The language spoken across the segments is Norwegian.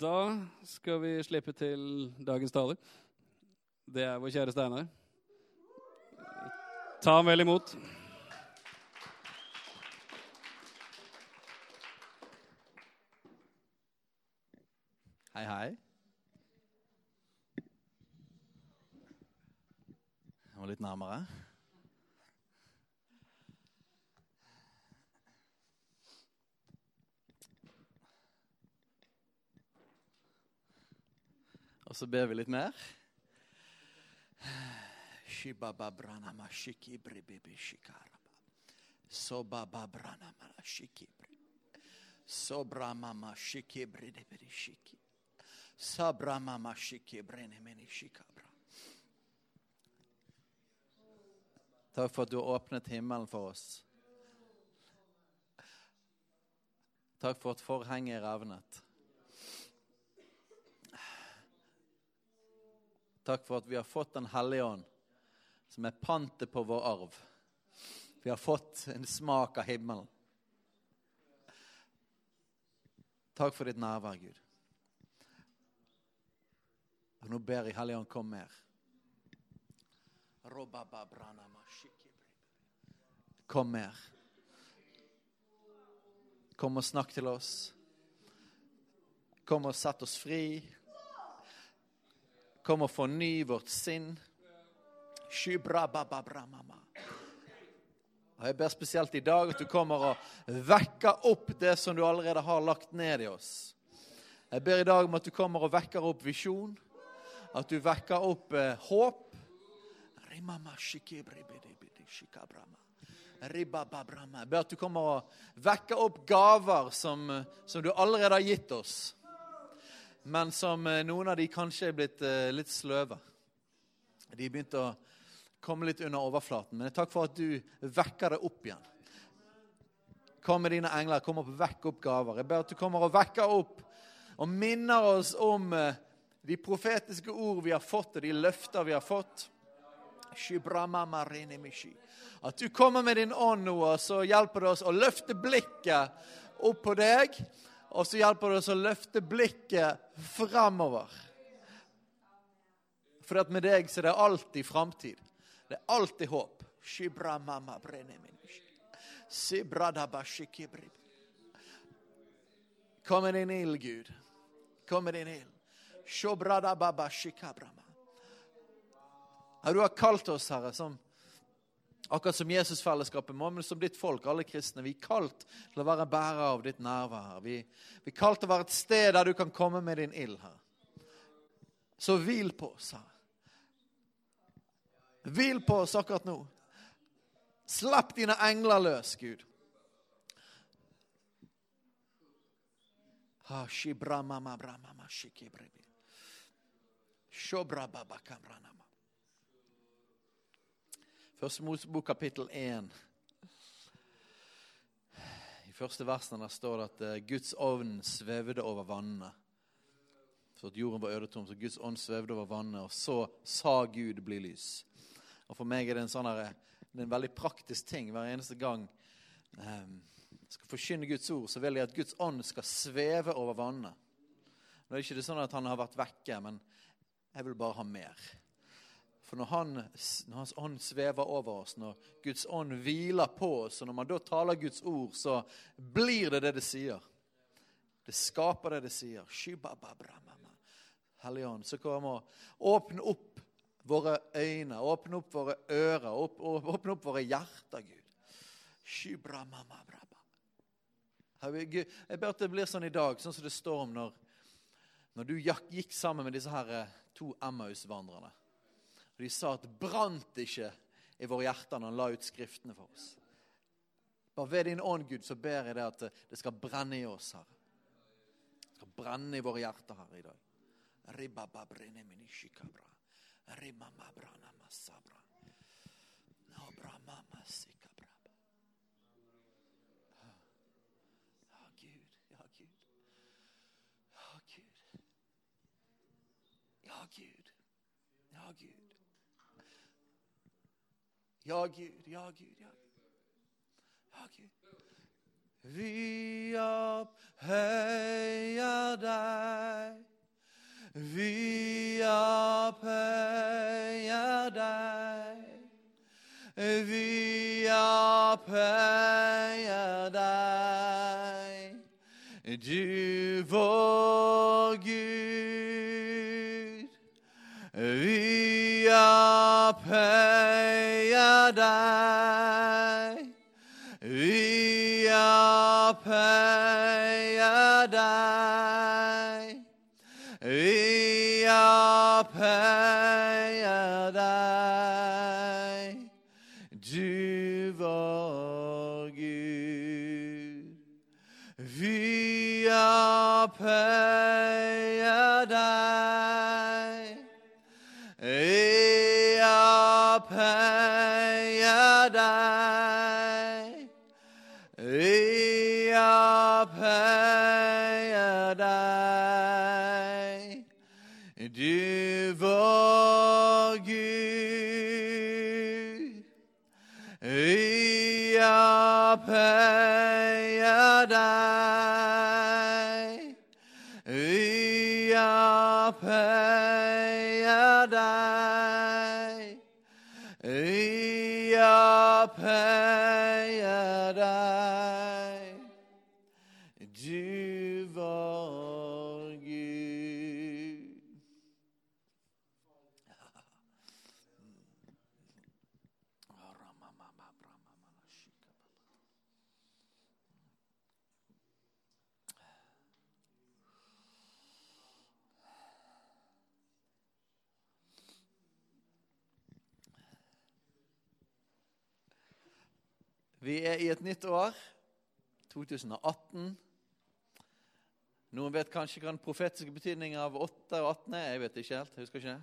Da skal vi slippe til dagens taler. Det er vår kjære Steinar. Ta ham vel imot. Hei, hei. Jeg må litt nærmere. Og så ber vi litt mer. Takk for at du har åpnet himmelen for oss. Takk for at forhenget er revnet. Takk for at vi har fått Den hellige ånd, som er pantet på vår arv. Vi har fått en smak av himmelen. Takk for ditt nærvær, Gud. Og nå ber jeg Hellige Ånd, kom mer. Kom mer. Kom og snakk til oss. Kom og sett oss fri. Kom og forny vårt sinn. Og Jeg ber spesielt i dag at du kommer og vekker opp det som du allerede har lagt ned i oss. Jeg ber i dag om at du kommer og vekker opp visjon, at du vekker opp eh, håp. Jeg ber at du kommer og vekker opp gaver som, eh, som du allerede har gitt oss, men som eh, noen av de kanskje er blitt eh, litt sløve. De begynte å komme litt under overflaten. Men takk for at du vekker det opp igjen. Kom med dine engler, kom opp, vekk opp gaver. Jeg ber at du kommer og vekker opp og minner oss om eh, de profetiske ord vi har fått, og de løfter vi har fått. At du kommer med din ånd nå, og så hjelper det oss å løfte blikket opp på deg. Og så hjelper det oss å løfte blikket fremover. For at med deg så er det alltid framtid. Det er alltid håp. Kom med din ild, Gud. Kom med din ild. Du har kalt oss, Herre, som akkurat som Jesusfellesskapet må, men som ditt folk, alle kristne. Vi er kalt til å være bærer av ditt nærvær. Vi, vi er kalt til å være et sted der du kan komme med din ild, Herre. Så hvil på oss, Herre. Hvil på oss akkurat nå. Slipp dine engler løs, Gud. Ha, baba. Shobrababakabranama. Første Mosebok kapittel 1. I første versen står det at eh, Guds ovn svevde over vannene. Så at jorden var ødetom, så Guds ånd svevde over vannet, og så sa Gud bli lys. Og For meg er det en sånn her, det er en veldig praktisk ting hver eneste gang eh, jeg skal forkynne Guds ord, så vil jeg at Guds ånd skal sveve over vannet. Nå er det ikke sånn at han har vært vekke, men jeg vil bare ha mer. For når, han, når, Hans ånd svever over oss, når Guds ånd hviler på oss, og når man da taler Guds ord, så blir det det det sier. Det skaper det det sier. Hellige Ånd, så kommer åpne opp våre øyne, åpne opp våre ører, åpne opp våre hjerter, Gud. Jeg ber at det blir sånn i dag, sånn som det står om når, når du gikk sammen med disse her eh, to Emmaus-vandrerne. De sa at det brant ikke i våre hjerter når han la ut skriftene for oss. Bare ved din ånd, Gud, så ber jeg deg at det skal brenne i oss, Herre. Det skal brenne i våre hjerter, Herre, i dag. Ja, Gud. Ja, Gud. Ja, Gud. Ja, Gud. Ja, Gud. Ja, Gud, ja, Gud, ja. Ja, Gud. Vi opphøyer deg. Vi opphøyer deg. Vi opphøyer deg. Du vår Gud. Vi opphøyer deg. Vi opphøyer deg. Vi opphøyer deg. Du vår Gud. Vi opphøyer Vi er i et nytt år, 2018. Noen vet kanskje hva den profetiske betydningen av 8 og 18 er. Jeg vet ikke helt. jeg husker ikke.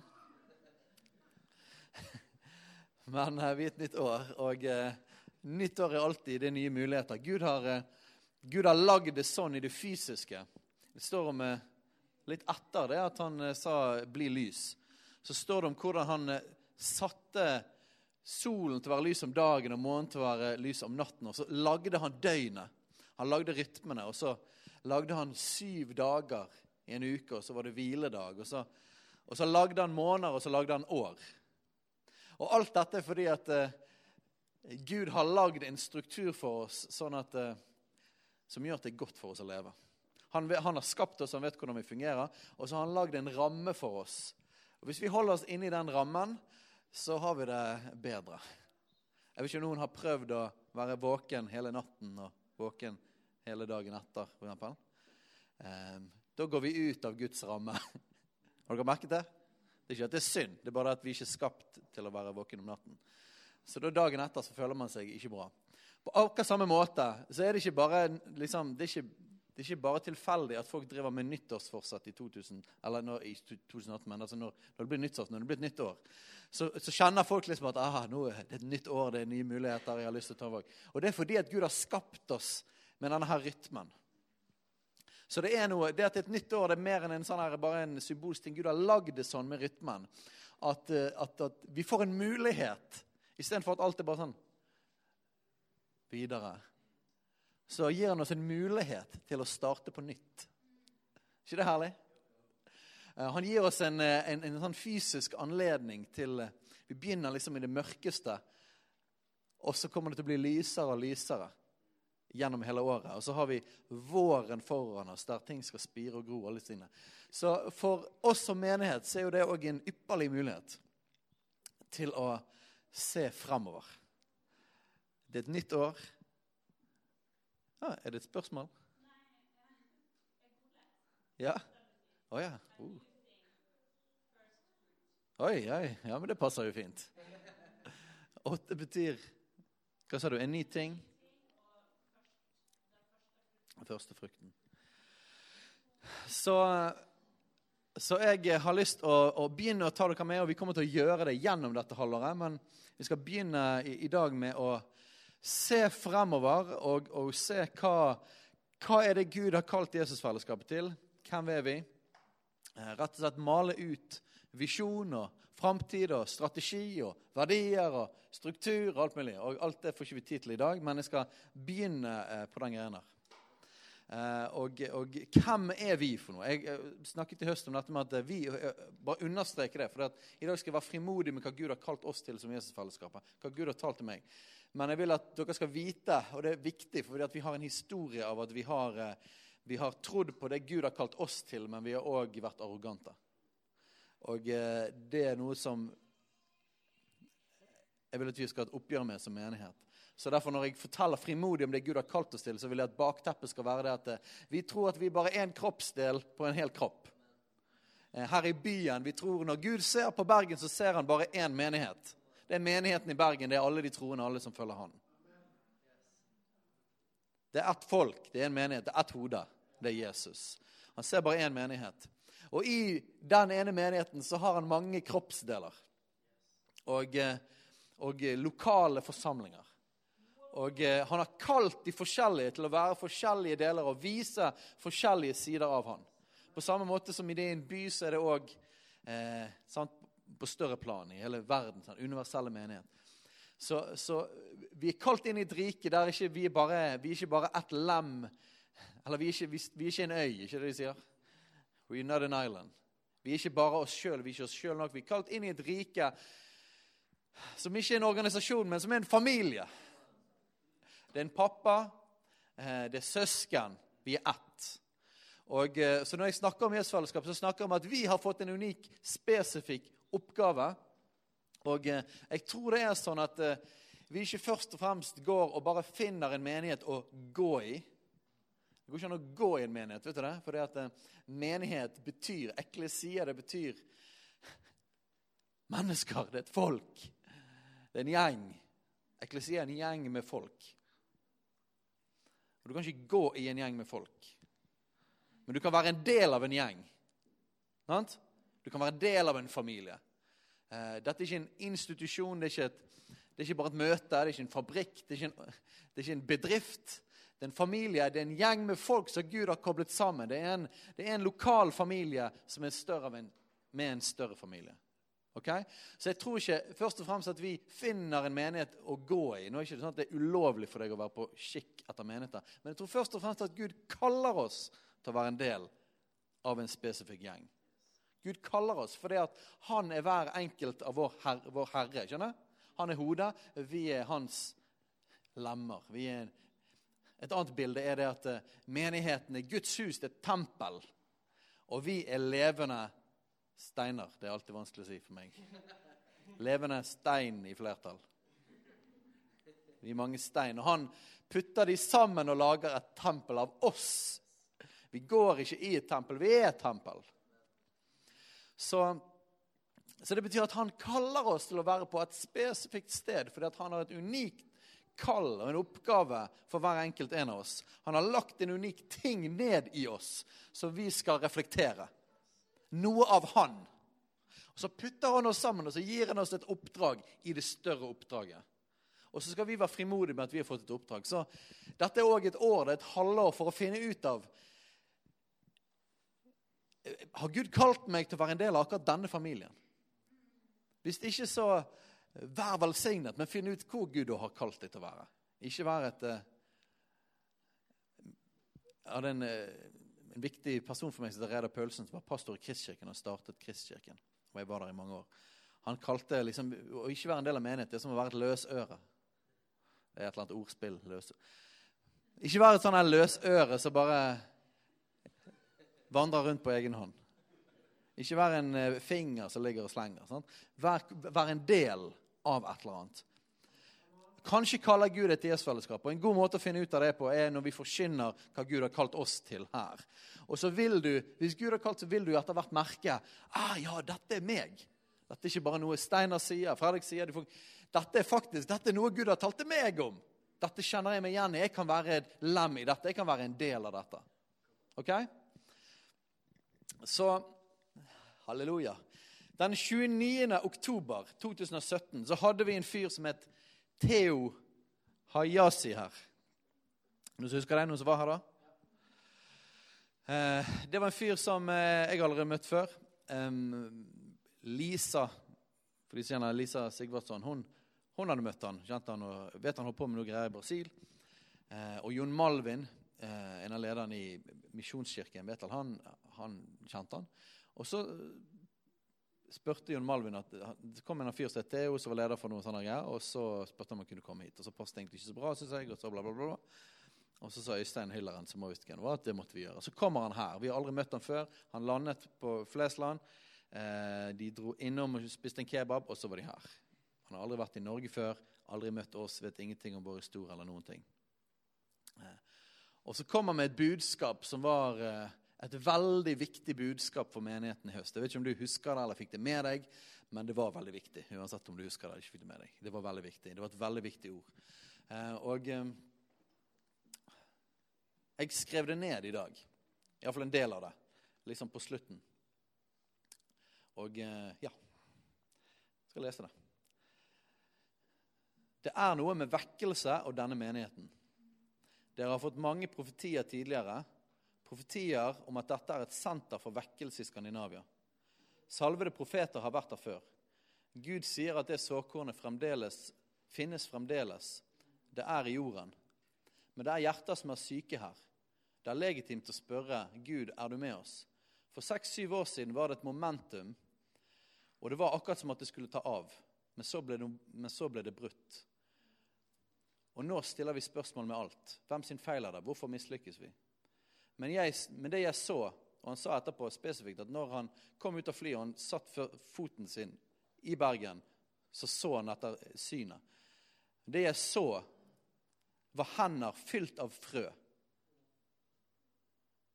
Men eh, vi er et nytt år, og eh, nytt år er alltid det nye muligheter. Gud har, eh, Gud har lagd det sånn i det fysiske. Det står om litt etter det at han sa 'bli lys'. Så står det om hvordan han satte solen til å være lys om dagen og månen til å være lys om natten. Og så lagde han døgnet. Han lagde rytmene. Og så lagde han syv dager i en uke, og så var det hviledag. Og så, og så lagde han måneder, og så lagde han år. Og alt dette er fordi at eh, Gud har lagd en struktur for oss sånn at, eh, som gjør at det er godt for oss å leve. Han, han har skapt oss, han vet hvordan vi fungerer, og så har han lagd en ramme for oss. Og Hvis vi holder oss inne i den rammen, så har vi det bedre. Jeg vet ikke om noen har prøvd å være våken hele natten og våken hele dagen etter, for eksempel. Ehm, da går vi ut av Guds ramme. Har dere merket det? Det er ikke at det er synd, det er bare at vi ikke er skapt til å være våken om natten. Så da dagen etter så føler man seg ikke bra. På akkurat samme måte så er det ikke bare, liksom, det er ikke, det er ikke bare tilfeldig at folk driver med nyttårsforsett i 2000, eller når, i 2018, men altså når, når det blir nyttårs, når det blir et nytt år. Så, så kjenner folk liksom at aha, nå er det et nytt år, det er nye muligheter. jeg har lyst til å ta valg. Og det er fordi at Gud har skapt oss med denne her rytmen. Så det er noe, det at det er et nytt år det er mer enn en sånn her, bare en symbolsk ting. Gud har lagd det sånn med rytmen at, eh, at, at vi får en mulighet istedenfor at alt er bare sånn videre. Så gir han oss en mulighet til å starte på nytt. ikke det herlig? Eh, Han gir oss en, eh, en, en sånn fysisk anledning til eh, Vi begynner liksom i det mørkeste, og så kommer det til å bli lysere og lysere gjennom hele året. Og så har vi våren foran oss, der ting skal spire og gro. alle sine. Så for oss som menighet så er jo det òg en ypperlig mulighet til å se framover. Det er et nytt år. Ah, er det et spørsmål? Ja? Å ja. Uh. Oi, oi. Ja, men det passer jo fint. Åtte betyr Hva sa du? En ny ting? Første frukten. Så, så jeg har lyst å, å begynne å ta dere med, og vi kommer til å gjøre det gjennom dette halvåret. Men vi skal begynne i, i dag med å se fremover og, og se hva, hva er det Gud har kalt Jesusfellesskapet til. Hvem er vi? Eh, Rett og slett male ut visjon og framtid og strategi og verdier og struktur og alt mulig. Og alt det får ikke vi tid til i dag, men jeg skal begynne eh, på den greia der. Eh, og, og, hvem er vi for noe? Jeg, snakket i høst om dette med at vi Bare understreker det. For i dag skal jeg være frimodig med hva Gud har kalt oss til som Jesusfellesskapet. Hva Gud har talt til meg. Men jeg vil at dere skal vite, og det er viktig, for vi har en historie av at vi har, vi har trodd på det Gud har kalt oss til, men vi har òg vært arrogante. Og det er noe som jeg vil at vi skal ha et oppgjør med som menighet. Så derfor Når jeg forteller frimodig om det Gud har kalt oss til, så vil jeg at bakteppet skal være det at eh, vi tror at vi bare er en kroppsdel på en hel kropp. Eh, her i byen, vi tror Når Gud ser på Bergen, så ser han bare én menighet. Det er menigheten i Bergen. Det er alle de troende, alle som følger han. Det er ett folk, det er en menighet, det er ett hode. Det er Jesus. Han ser bare én menighet. Og i den ene menigheten så har han mange kroppsdeler. Og, eh, og lokale forsamlinger. Og eh, Han har kalt de forskjellige til å være forskjellige deler og vise forskjellige sider av han. På samme måte som i det i en by, så er det òg eh, på større plan i hele verden. Sånn, universelle menighet. Så, så, vi er kalt inn i et rike der ikke vi, bare, vi er ikke bare ett lem Eller vi er, ikke, vi, vi er ikke en øy, ikke det de sier? We're not an island. Vi er ikke bare oss sjøl, vi er ikke oss sjøl nok. Vi er kalt inn i et rike som ikke er en organisasjon, men som er en familie. Det er en pappa, eh, det er søsken. Vi er ett. Og, eh, så Når jeg snakker om Jesusfellesskap, så snakker jeg om at vi har fått en unik, spesifikk oppgave. Og eh, jeg tror det er sånn at vi ikke først og fremst går og bare finner en menighet å gå i. Det går ikke an å gå i en menighet, vet du det? For det at menighet betyr Eklesia, det betyr mennesker. Det er et folk. Det er en gjeng. Eklesia er en gjeng med folk. Og Du kan ikke gå i en gjeng med folk. Men du kan være en del av en gjeng. Sant? Du kan være del av en familie. Eh, dette er ikke en institusjon, det er ikke, et, det er ikke bare et møte, det er ikke en fabrikk, det er ikke en, det er ikke en bedrift. Det er en familie, det er en gjeng med folk som Gud har koblet sammen. Det er en, det er en lokal familie som er større en, med en større familie. Okay? Så jeg tror ikke først og fremst at vi finner en menighet å gå i. Nå er det ikke sånn at det er ulovlig for deg å være på skikk etter menigheter. Men jeg tror først og fremst at Gud kaller oss til å være en del av en spesifikk gjeng. Gud kaller oss fordi han er hver enkelt av vår, herre. Vår herre skjønner? Han er hodet, vi er hans lemmer. Er et annet bilde er det at eh, menigheten er Guds hus, det er tempel. Og vi er levende Steiner. Det er alltid vanskelig å si for meg. Levende stein i flertall. Vi er mange stein. Og han putter de sammen og lager et tempel av oss. Vi går ikke i et tempel, vi er et tempel. Så, så det betyr at han kaller oss til å være på et spesifikt sted fordi han har et unikt kall og en oppgave for hver enkelt en av oss. Han har lagt en unik ting ned i oss som vi skal reflektere noe av Han. Og Så putter han oss sammen og så gir han oss et oppdrag i det større oppdraget. Og så skal vi være frimodige med at vi har fått et oppdrag. Så dette er òg et år, det er et halvår for å finne ut av Har Gud kalt meg til å være en del av akkurat denne familien? Hvis ikke, så vær velsignet, men finn ut hvor Gud har kalt deg til å være. Ikke være et Jeg hadde den, en viktig person for meg som Reda Paulsen, som var pastor i Kristkirken og startet Kristkirken. Og jeg var der i mange år. Han kalte liksom, å ikke være en del av menighet det er som å være et løsøre. Det er et eller annet ordspill. Løs. Ikke være et sånn løsøre som bare vandrer rundt på egen hånd. Ikke være en eh, finger som ligger og slenger. Sant? Vær, vær en del av et eller annet. Kanskje kaller Gud et IS-fellesskap. Og En god måte å finne ut av det på er når vi forkynner hva Gud har kalt oss til her. Og så vil du, Hvis Gud har kalt, så vil du etter hvert merke ah, ja, dette er meg. Dette er ikke bare noe Steinar sier. Fredrik sier får, dette er faktisk dette er noe Gud har talt til meg om. Dette kjenner jeg meg igjen i. Jeg kan være et lem i dette. Jeg kan være en del av dette. Ok? Så Halleluja. Den 29. oktober 2017 så hadde vi en fyr som het Theo Hayasi her. Noen som husker det? Noen som var her da? Eh, det var en fyr som eh, jeg aldri har møtt før. Lisa for de sier Lisa Sigvardsson, hun, hun hadde møtt han, kjent han og vet han holdt på med noe greier i Brasil. Eh, og Jon Malvin eh, en av lederne i Misjonskirken Betel, han, han kjente han. Og så spurte Jon Malvin at det kom en fyr som het Theo, som var leder for noen sånne greier. Og så spurte han om han kunne komme hit. Og så passet egentlig ikke så bra, synes jeg. Og så bla, bla, bla. Og så sa Øystein Hylleren, som var hvem var, at det måtte vi gjøre. Så kommer han her. Vi har aldri møtt han før. Han landet på Flesland. Eh, de dro innom og spiste en kebab, og så var de her. Han har aldri vært i Norge før, aldri møtt oss, vet ingenting om vår historie eller noen ting. Eh, og så kom han med et budskap som var eh, et veldig viktig budskap for menigheten i høst. Jeg vet ikke om du husker det eller fikk det med deg, men det var veldig viktig. uansett om du husker Det eller ikke fikk det med deg. Det var veldig viktig. Det var et veldig viktig ord. Eh, og eh, jeg skrev det ned i dag. Iallfall en del av det. Liksom på slutten. Og ja Jeg skal lese det. Det er noe med vekkelse og denne menigheten. Dere har fått mange profetier tidligere profetier om at dette er et senter for vekkelse i Skandinavia. Salvede profeter har vært der før. Gud sier at det såkornet fremdeles finnes fremdeles. Det er i jorden. Men det er hjerter som er syke her. Det er legitimt å spørre Gud, er du med oss? For seks-syv år siden var det et momentum, og det var akkurat som at det skulle ta av. Men så ble det, men så ble det brutt. Og nå stiller vi spørsmål med alt. Hvem sin feil er det? Hvorfor mislykkes vi? Men, jeg, men, det jeg så, og han sa etterpå spesifikt at når han kom ut av flyet og han satt foten sin i Bergen, så så han etter synet. Det jeg så, var hender fylt av frø.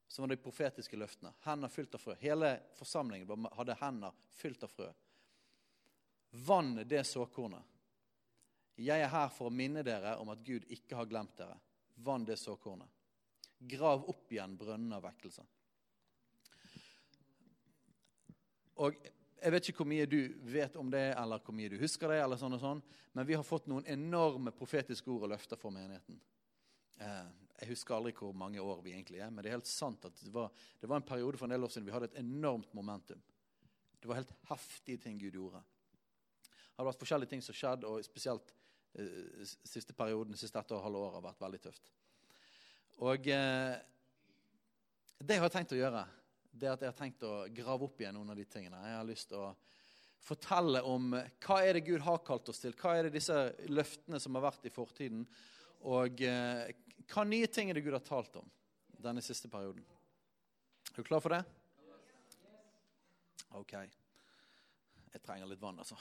Som var de profetiske løftene. Hender fylt av frø. Hele forsamlingen hadde hender fylt av frø. Vann det såkornet. Jeg er her for å minne dere om at Gud ikke har glemt dere. Vann det såkornet. Grav opp igjen brønnen av vekkelse. Og Jeg vet ikke hvor mye du vet om det, eller hvor mye du husker det, eller sånn og sånn, men vi har fått noen enorme profetiske ord og løfter for menigheten. Eh, jeg husker aldri hvor mange år vi egentlig er, men det er helt sant at det var, det var en periode for en del år siden vi hadde et enormt momentum. Det var helt heftige ting Gud gjorde. Det hadde vært forskjellige ting som skjedde, og spesielt siste perioden, siste ett og halve år har vært veldig tøft. Og eh, det jeg har tenkt å gjøre, det er at jeg har tenkt å grave opp igjen noen av de tingene. Jeg har lyst til å fortelle om hva er det Gud har kalt oss til. Hva er det disse løftene som har vært i fortiden? Og eh, hva nye ting er det Gud har talt om denne siste perioden? Er du klar for det? OK. Jeg trenger litt vann, altså.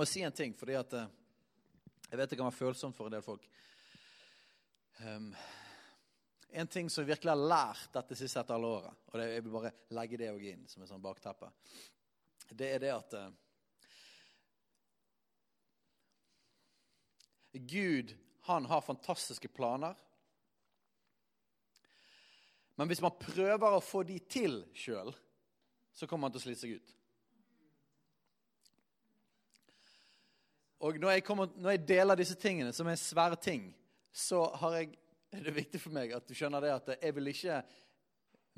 Må si en ting, fordi at eh, jeg vet det kan være følsomt for en del folk. Um, en ting som jeg virkelig har lært dette siste etter alle året, og det, jeg vil bare legge det inn som et sånn bakteppe, det er det at uh, Gud, han har fantastiske planer. Men hvis man prøver å få de til sjøl, så kommer man til å slite seg ut. Og når jeg, kommer, når jeg, deler disse tingene, som er svære ting, så jeg, er det viktig for meg at du skjønner det at jeg vil ikke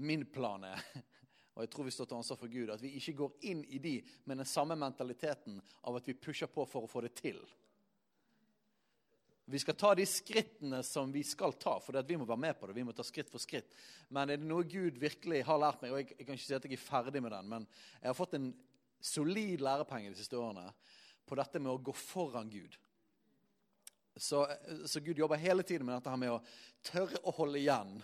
Min plan er, og jeg tror vi står til ansvar for Gud, at vi ikke går inn i de med den samme mentaliteten av at vi pusher på for å få det til. Vi skal ta de skrittene som vi skal ta, for vi må være med på det. Vi må ta skritt for skritt. Men er det noe Gud virkelig har lært meg, og jeg, jeg kan ikke si at jeg er ferdig med den, men jeg har fått en solid lærepenge de siste årene på dette med å gå foran Gud. Så, så, Gud jobber hele tiden med dette her med å tørre å holde igjen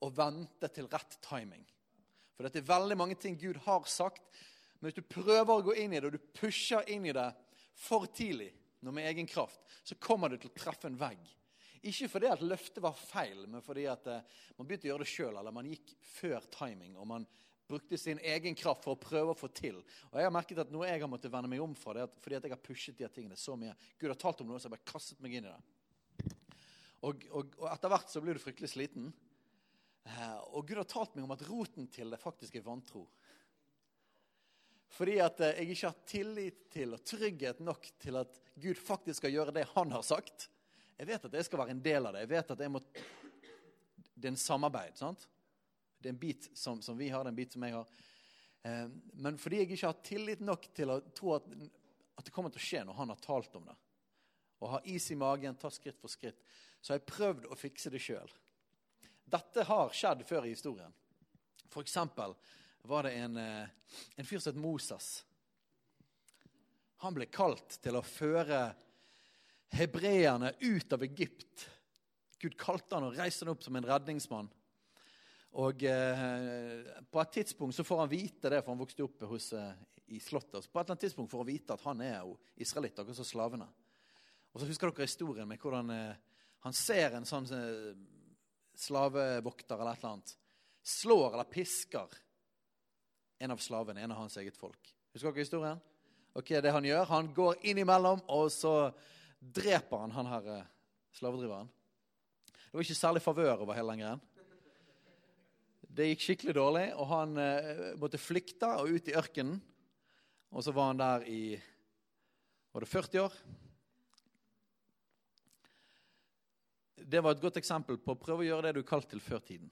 og vente til rett timing. For dette er veldig mange ting Gud har sagt, men hvis du prøver å gå inn i det, og du pusher inn i det for tidlig, når med egen kraft, så kommer du til å treffe en vegg. Ikke fordi at løftet var feil, men fordi at eh, man begynte å gjøre det sjøl, eller man gikk før timing. og man brukte sin egen kraft for å prøve å få til. Og jeg har merket at Noe jeg har måttet vende meg om fra, det er fordi at jeg har pushet de tingene så mye. Gud har talt om noe, så jeg bare kastet meg inn i det. Og, og, og etter hvert så blir du fryktelig sliten. Eh, og Gud har talt meg om at roten til det faktisk er vantro. Fordi at eh, jeg ikke har tillit til og trygghet nok til at Gud faktisk skal gjøre det han har sagt. Jeg vet at jeg skal være en del av det. Jeg vet at jeg må det er en samarbeid. sant? Det er en bit som, som vi har, det er en bit som jeg har. Eh, men fordi jeg ikke har tillit nok til å tro at, at det kommer til å skje når han har talt om det, og har is i magen, tar skritt for skritt, så har jeg prøvd å fikse det sjøl. Dette har skjedd før i historien. For eksempel var det en, eh, en fyr som het Moses. Han ble kalt til å føre hebreerne ut av Egypt. Gud kalte han og reiste han opp som en redningsmann. Og eh, På et tidspunkt så får han vite det, for han vokste opp hos, eh, i slottet. På et eller annet tidspunkt får han vite at han er jo israelitt, akkurat som slavene. Og så Husker dere historien med hvordan eh, han ser en sånn eh, slavevokter eller et eller annet slår eller pisker en av slavene, en av hans eget folk. Husker dere historien? Ok, Det han gjør, han går innimellom, og så dreper han han her eh, slavedriveren. Det var ikke særlig favør over hele den greien. Det gikk skikkelig dårlig, og han eh, måtte flykte og ut i ørkenen. Og så var han der i Var det 40 år? Det var et godt eksempel på å prøve å gjøre det du er kalt til før tiden.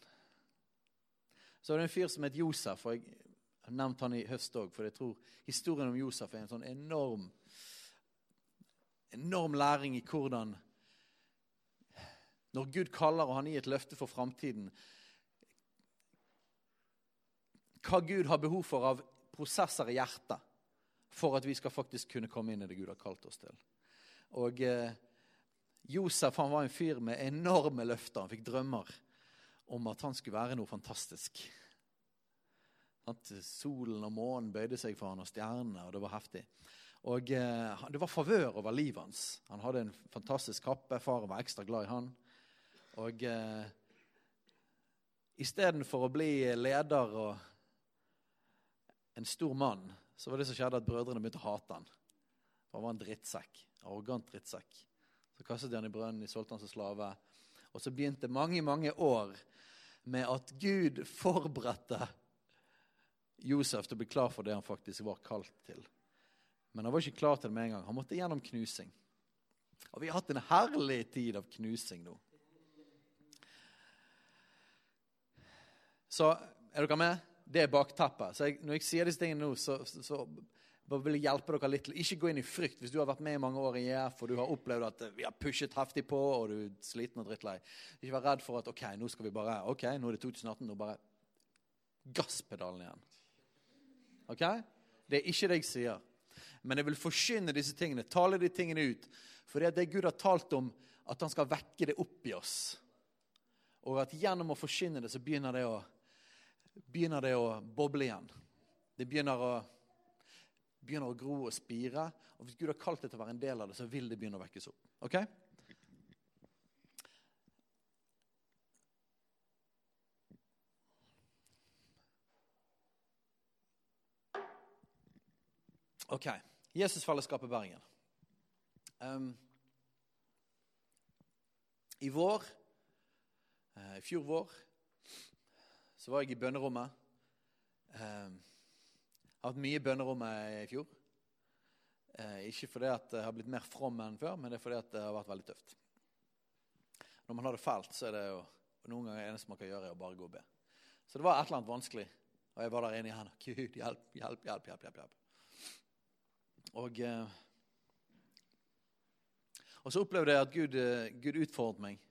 Så var det en fyr som het Josef, og jeg har nevnt han i høst òg, for jeg tror historien om Josef er en sånn enorm, enorm læring i hvordan Når Gud kaller og han gir et løfte for framtiden, hva Gud har behov for av prosesser i hjertet for at vi skal faktisk kunne komme inn i det Gud har kalt oss til. Og eh, Josef han var en fyr med enorme løfter. Han fikk drømmer om at han skulle være noe fantastisk. At solen og månen bøyde seg for han, og stjernene, og det var heftig. Og eh, Det var favør over livet hans. Han hadde en fantastisk kappe. Faren var ekstra glad i han. Og eh, istedenfor å bli leder og en stor mann, så var det som skjedde at brødrene begynte å hate han. For han var en drittsekk. Arrogant drittsekk. Så kastet de han i brønnen, de solgte han som slave. Og så begynte mange, mange år med at Gud forberedte Josef til å bli klar for det han faktisk var kalt til. Men han var ikke klar til det med en gang. Han måtte gjennom knusing. Og vi har hatt en herlig tid av knusing nå. Så er dere med? Det er bakteppet. Så jeg, når jeg sier disse tingene nå, så, så, så vil jeg hjelpe dere litt ikke gå inn i frykt hvis du har vært med i mange år i EF og du har opplevd at vi har pushet heftig på og du er sliten og drittlei. Ikke vær redd for at ok, nå skal vi bare, ok, nå er det 2018, nå bare gasspedalen igjen. Ok? Det er ikke det jeg sier. Men jeg vil forkynne disse tingene, tale de tingene ut. For det er det Gud har talt om, at han skal vekke det opp i oss. Og at gjennom å forkynne det, så begynner det å begynner det å boble igjen. Det begynner å, begynner å gro og spire. Og hvis Gud har kalt det til å være en del av det, så vil det begynne å vekkes opp. Ok? Ok. Jesusfellesskapet Bergen. Um, I vår, uh, i fjor vår, så var jeg i bønnerommet. Jeg ehm, har hatt mye i bønnerommet i fjor. Eh, ikke fordi at jeg har blitt mer from enn før, men det er fordi at det har vært veldig tøft. Når man har det fælt, så er det jo noen ganger eneste man kan gjøre, er å bare gå og be. Så det var et eller annet vanskelig. Og jeg var der inne henne. Gud, hjelp, hjelp, hjelp. hjelp, hjelp, hjelp. Og, eh, og så opplevde jeg at Gud, eh, Gud utfordret meg.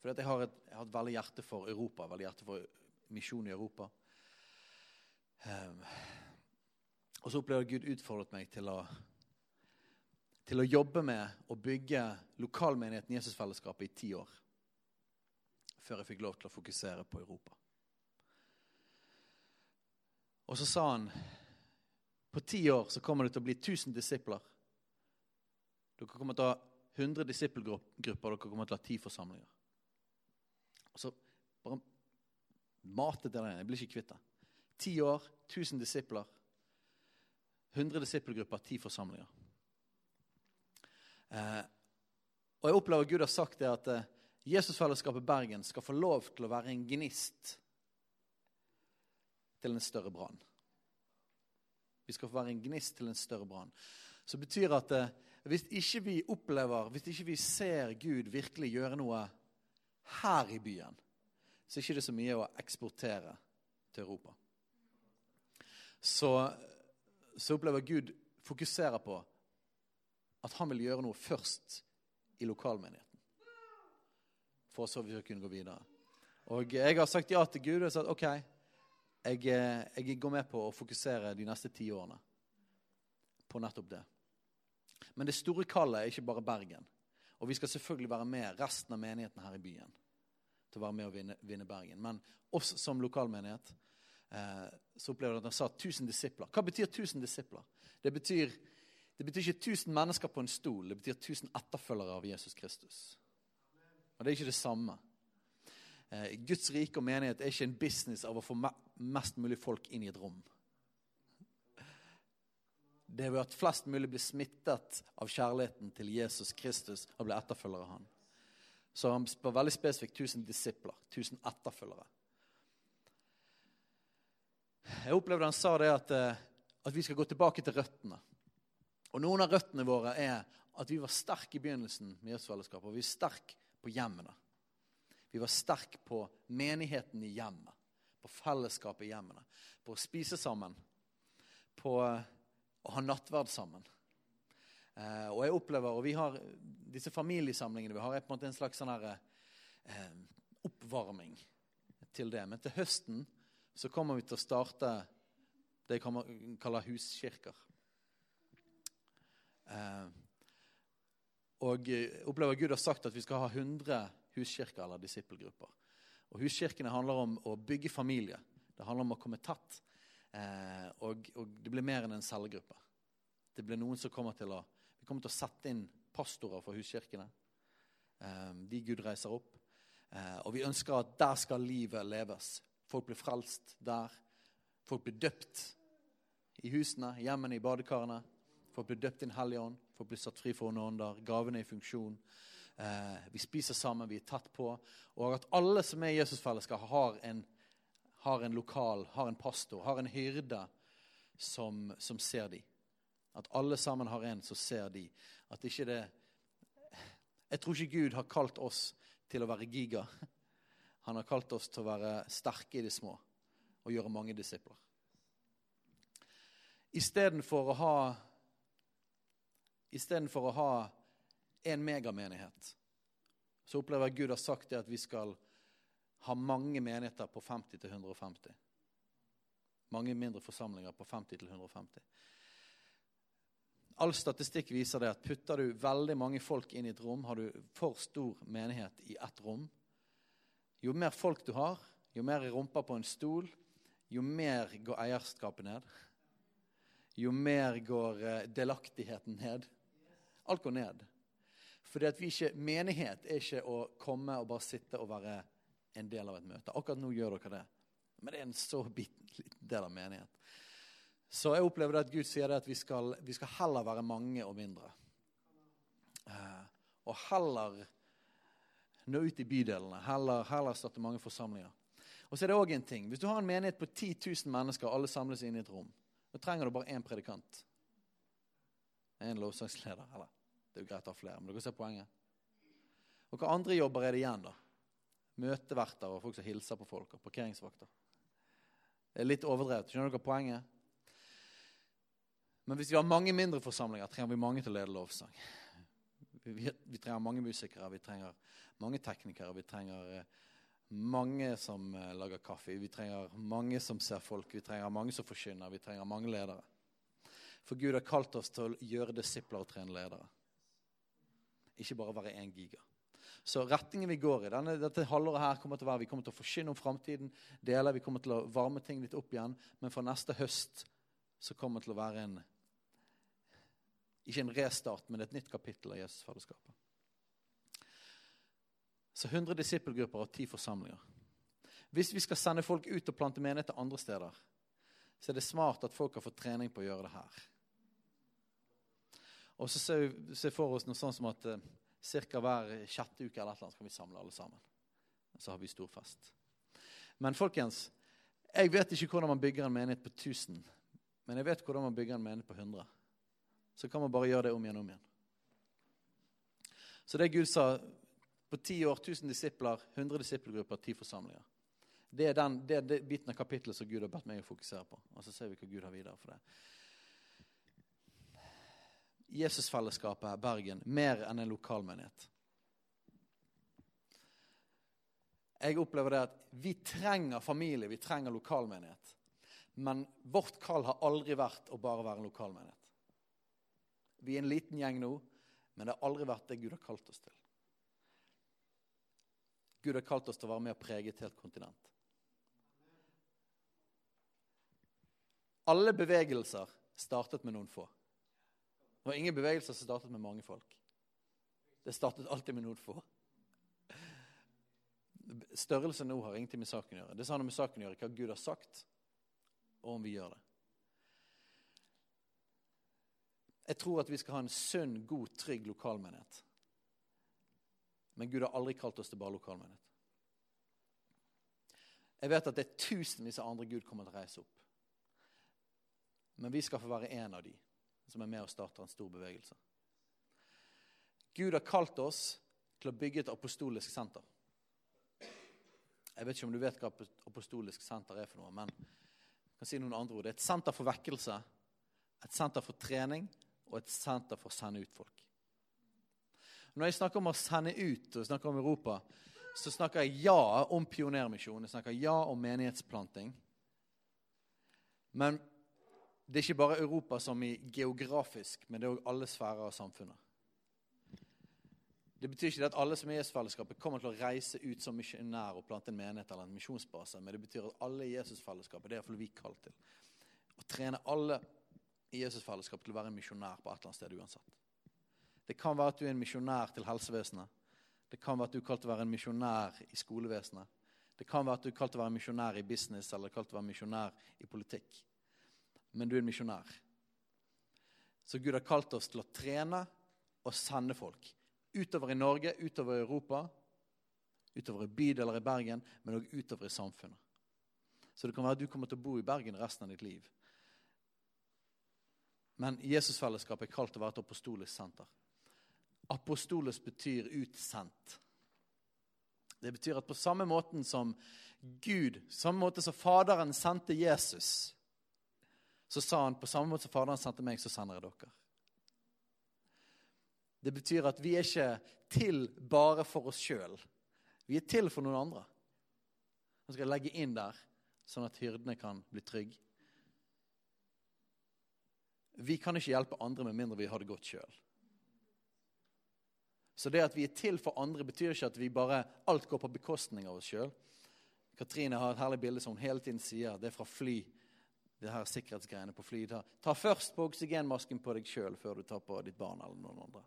Fordi jeg jeg har et veldig hjerte for Europa, veldig hjerte for misjon i Europa. Um, og så opplevde Gud utfordret meg til å, til å jobbe med å bygge lokalmenigheten Jesusfellesskapet i ti år. Før jeg fikk lov til å fokusere på Europa. Og så sa han på ti år så kommer det til å bli 1000 disipler. Dere kommer til å ha 100 disippelgrupper, dere kommer til å ha ti forsamlinger. Og så Matet til den. Jeg blir ikke kvitt det. Ti år, 1000 disipler. 100 disippelgrupper, ti forsamlinger. Eh, og jeg opplever Gud har sagt det at eh, Jesusfellesskapet Bergen skal få lov til å være en gnist til en større brann. Vi skal få være en gnist til en større brann. Så betyr at eh, hvis ikke vi opplever, hvis ikke vi ser Gud virkelig gjøre noe her i byen, så er det ikke så mye å eksportere til Europa. Så, så opplever Gud fokuserer på at han vil gjøre noe først i lokalmenigheten. For så vi kunne gå videre. Og jeg har sagt ja til Gud og sagt OK, jeg, jeg går med på å fokusere de neste ti årene på nettopp det. Men det store kallet er ikke bare Bergen. Og vi skal selvfølgelig være med resten av menigheten her i byen til å være med og vinne, vinne Bergen. Men oss som lokalmenighet eh, så opplever jeg at han sa 1000 disipler. Hva betyr 1000 disipler? Det betyr, det betyr ikke 1000 mennesker på en stol. Det betyr 1000 etterfølgere av Jesus Kristus. Og det er ikke det samme. Eh, Guds rike og menighet er ikke en business av å få mest mulig folk inn i et rom. Det er ved at flest mulig blir smittet av kjærligheten til Jesus Kristus og blir etterfølgere av han. Så han var veldig spesifikt 1000 disipler, 1000 etterfølgere. Jeg opplevde han sa det at, eh, at vi skal gå tilbake til røttene. Og Noen av røttene våre er at vi var sterke i begynnelsen med Jesusfellesskapet. Og vi er sterke på hjemmene. Vi var sterke på menigheten i hjemmet. På fellesskapet i hjemmene. På å spise sammen. På å ha nattverd sammen. Eh, og jeg opplever, og vi har disse familiesamlingene vi har, er på en måte en slags sånn her, eh, oppvarming til det. Men til høsten så kommer vi til å starte det jeg kaller huskirker. Eh, og opplever Gud har sagt at vi skal ha 100 huskirker eller disippelgrupper. Og Huskirkene handler om å bygge familie. Det handler om å komme tatt. Eh, og, og, det blir mer enn en cellegruppe. Det blir noen som kommer til å Vi kommer til å sette inn pastorer for huskirkene. Eh, de Gud reiser opp. Eh, og vi ønsker at der skal livet leves. Folk blir frelst der. Folk blir døpt i husene, hjemmene, i badekarene. Folk blir døpt inn hellige Ånd. Folk blir satt fri for onde ånder. Gavene er i funksjon. Eh, vi spiser sammen, vi er tatt på. Og at alle som er i Jesusfellesskapet, har en har en lokal, har en pastor, har en hyrde som, som ser de. At alle sammen har en som ser de. At ikke det Jeg tror ikke Gud har kalt oss til å være giga. Han har kalt oss til å være sterke i det små og gjøre mange disipler. Istedenfor å ha Istedenfor å ha en megamenighet, så opplever jeg Gud har sagt det at vi skal ha mange menigheter på 50 til 150. Mange mindre forsamlinger på 50 til 150. All statistikk viser det at putter du veldig mange folk inn i et rom, har du for stor menighet i ett rom. Jo mer folk du har, jo mer rumper på en stol, jo mer går eierskapet ned. Jo mer går eh, delaktigheten ned. Alt går ned. Ikke, Menighet er ikke å komme og bare sitte og være en del av et møte. Akkurat nå gjør dere det. Men det er en så liten del av menighet. Så jeg opplever at Gud sier at vi skal, vi skal heller være mange og mindre. Uh, og heller nå ut i bydelene. Heller, heller starte mange forsamlinger. Og så er det også en ting. Hvis du har en menighet på 10 000 mennesker, alle samles inn i et rom, da trenger du bare én predikant. En lovsangsleder. Eller det er jo greit å ha flere, men dere ser poenget. Og hva andre jobber er det igjen, da? møteverter og folk som hilser på folk, og parkeringsvakter. Det er litt overdrevet. Skjønner dere poenget? Men hvis vi har mange mindre forsamlinger, trenger vi mange til å lede lovsang. Vi, vi, trenger mange musikere, vi trenger mange teknikere, vi trenger eh, mange som uh, lager kaffe, vi trenger mange som ser folk, vi trenger mange som forkynner, vi trenger mange ledere. For Gud har kalt oss til å gjøre disipler og trene ledere. Ikke bare være én giga. Så retningen vi går i denne, dette halvåret her kommer til å være vi kommer til å forkynne om framtiden. Deler, vi kommer til å varme ting litt opp igjen. Men for neste høst så kommer det til å være en ikke en restart, men et nytt kapittel av Jesusfaderskapet. Så 100 disippelgrupper og 10 forsamlinger. Hvis vi skal sende folk ut og plante menigheter andre steder, så er det smart at folk har fått trening på å gjøre det her. Og så ser vi for oss noe sånn som at eh, Ca. hver sjette uke eller et kan vi samle alle sammen. Så har vi stor fest. Men folkens, jeg vet ikke hvordan man bygger en menighet på 1000. Men jeg vet hvordan man bygger en menighet på 100. Så kan man bare gjøre det om igjen og om igjen. Så det Gud sa på ti år, 1000 disipler, 100 disippelgrupper, 10 forsamlinger. Det er den det er det biten av kapittelet som Gud har bedt meg å fokusere på. Og så ser vi hva Gud har videre for det. Jesusfellesskapet Bergen mer enn en lokalmenighet. Jeg opplever det at vi trenger familie, vi trenger lokalmenighet. Men vårt kall har aldri vært å bare være en lokalmenighet. Vi er en liten gjeng nå, men det har aldri vært det Gud har kalt oss til. Gud har kalt oss til å være med og prege et helt kontinent. Alle bevegelser startet med noen få. Det var ingen bevegelser som startet med mange folk. Det startet alltid med noen få. Størrelsen nå har ingenting med saken å gjøre. Det har noe med saken å gjøre hva Gud har sagt, og om vi gjør det. Jeg tror at vi skal ha en sunn, god, trygg lokalmenighet. Men Gud har aldri kalt oss til bare lokalmenighet. Jeg vet at det er tusenvis av andre Gud kommer til å reise opp. Men vi skal få være en av de som er med og starter en stor bevegelse. Gud har kalt oss til å bygge et apostolisk senter. Jeg vet ikke om du vet hva apostolisk senter er for noe, men jeg kan si noen andre ord. Det er et senter for vekkelse, et senter for trening og et senter for å sende ut folk. Når jeg snakker om å sende ut og snakker om Europa, så snakker jeg ja om pionermisjon, jeg snakker ja om menighetsplanting. Men det er ikke bare Europa som i geografisk, men det er òg alle sfærer av samfunnet. Det betyr ikke at alle som er i Jesusfellesskapet kommer til å reise ut som misjonær og plante en menighet eller en misjonsbase, men det betyr at alle i Jesusfellesskapet, det er iallfall vi kalt til. Å trene alle i Jesusfellesskapet til å være en misjonær på et eller annet sted uansett. Det kan være at du er en misjonær til helsevesenet. Det kan være at du er kalt til å være en misjonær i skolevesenet. Det kan være at du er kalt til å være en misjonær i business eller kalt til å være en misjonær i politikk. Men du er en misjonær. Så Gud har kalt oss til å trene og sende folk utover i Norge, utover i Europa, utover i bydeler i Bergen, men òg utover i samfunnet. Så det kan være at du kommer til å bo i Bergen resten av ditt liv. Men Jesusfellesskapet er kalt å være et apostolisk senter. Apostolisk betyr utsendt. Det betyr at på samme måten som Gud, samme måte som Faderen sendte Jesus, så sa han på samme måte som Faderen sendte meg, så sender jeg dere. Det betyr at vi er ikke til bare for oss sjøl. Vi er til for noen andre. Han skal legge inn der, sånn at hyrdene kan bli trygge. Vi kan ikke hjelpe andre med mindre vi har det godt sjøl. Så det at vi er til for andre, betyr ikke at vi bare alt går på bekostning av oss sjøl. Katrine har et herlig bilde som hun hele tiden sier. Det er fra fly. Det her sikkerhetsgreiene på fly. Ta, ta først på oksygenmasken på deg sjøl før du tar på ditt barn eller noen andre.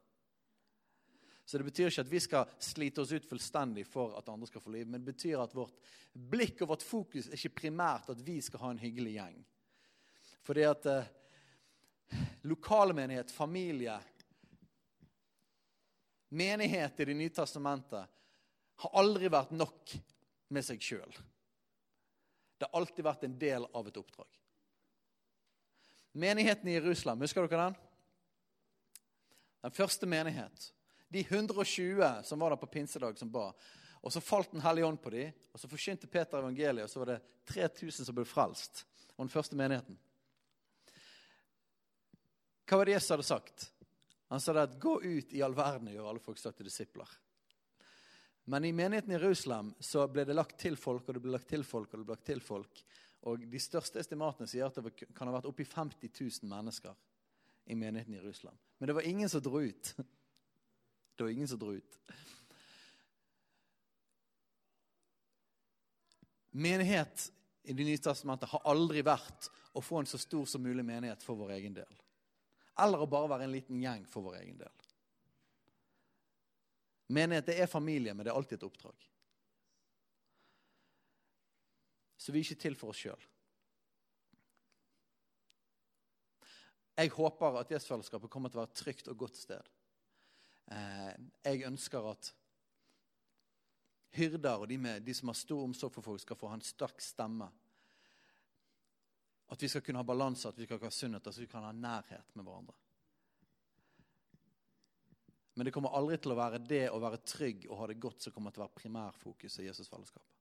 Så det betyr ikke at vi skal slite oss ut fullstendig for at andre skal få liv, men det betyr at vårt blikk og vårt fokus er ikke primært at vi skal ha en hyggelig gjeng. Fordi at eh, lokalmenighet, familie, menighet i Det nye testamentet har aldri vært nok med seg sjøl. Det har alltid vært en del av et oppdrag. Menigheten i Jerusalem, husker dere den? Den første menighet de 120 som var der på pinsedag, som ba. Og Så falt Den hellige ånd på dem, og så forkynte Peter evangeliet, og så var det 3000 som ble frelst. Og den første menigheten. Hva var det Jesus hadde sagt? Han sa det at 'gå ut i all verden og gjør alle folk til disipler'. Men i menigheten i Jerusalem så ble det lagt til folk, og det ble lagt til folk, og det ble lagt til folk. Og de største estimatene sier at det kan ha vært oppi 50 000 mennesker i menigheten i Jerusalem. Men det var ingen som dro ut. Det var ingen som dro ut. Menighet i Det nye testamentet har aldri vært å få en så stor som mulig menighet for vår egen del. Eller å bare være en liten gjeng for vår egen del. Menighet det er familie, men det er alltid et oppdrag. Så vi er ikke til for oss sjøl. Jeg håper at gjestfellesskapet kommer til å være et trygt og godt sted. Eh, jeg ønsker at hyrder og de, med, de, som har stor omsorg for folk, skal få ha en sterk stemme. At vi skal kunne ha balanse, at vi skal ha sunnhet, at vi kan ha nærhet med hverandre. Men det kommer aldri til å være det å være trygg og ha det godt som kommer til å være primærfokuset i Jesusfellesskapet.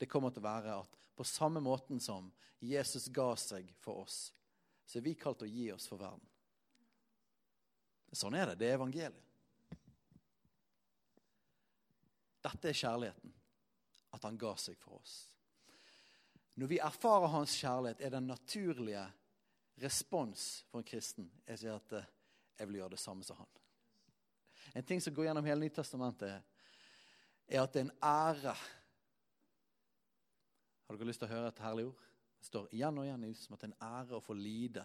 det kommer til å være at på samme måten som Jesus ga seg for oss, så er vi kalt å gi oss for verden. Sånn er det. Det er evangeliet. Dette er kjærligheten. At han ga seg for oss. Når vi erfarer hans kjærlighet, er den naturlige respons for en kristen jeg sier at eh, jeg vil gjøre det samme som han. En ting som går gjennom hele Nytestamentet, er at det er en ære Har dere lyst til å høre et herlig ord? Det står igjen og igjen som at det er en ære å få lide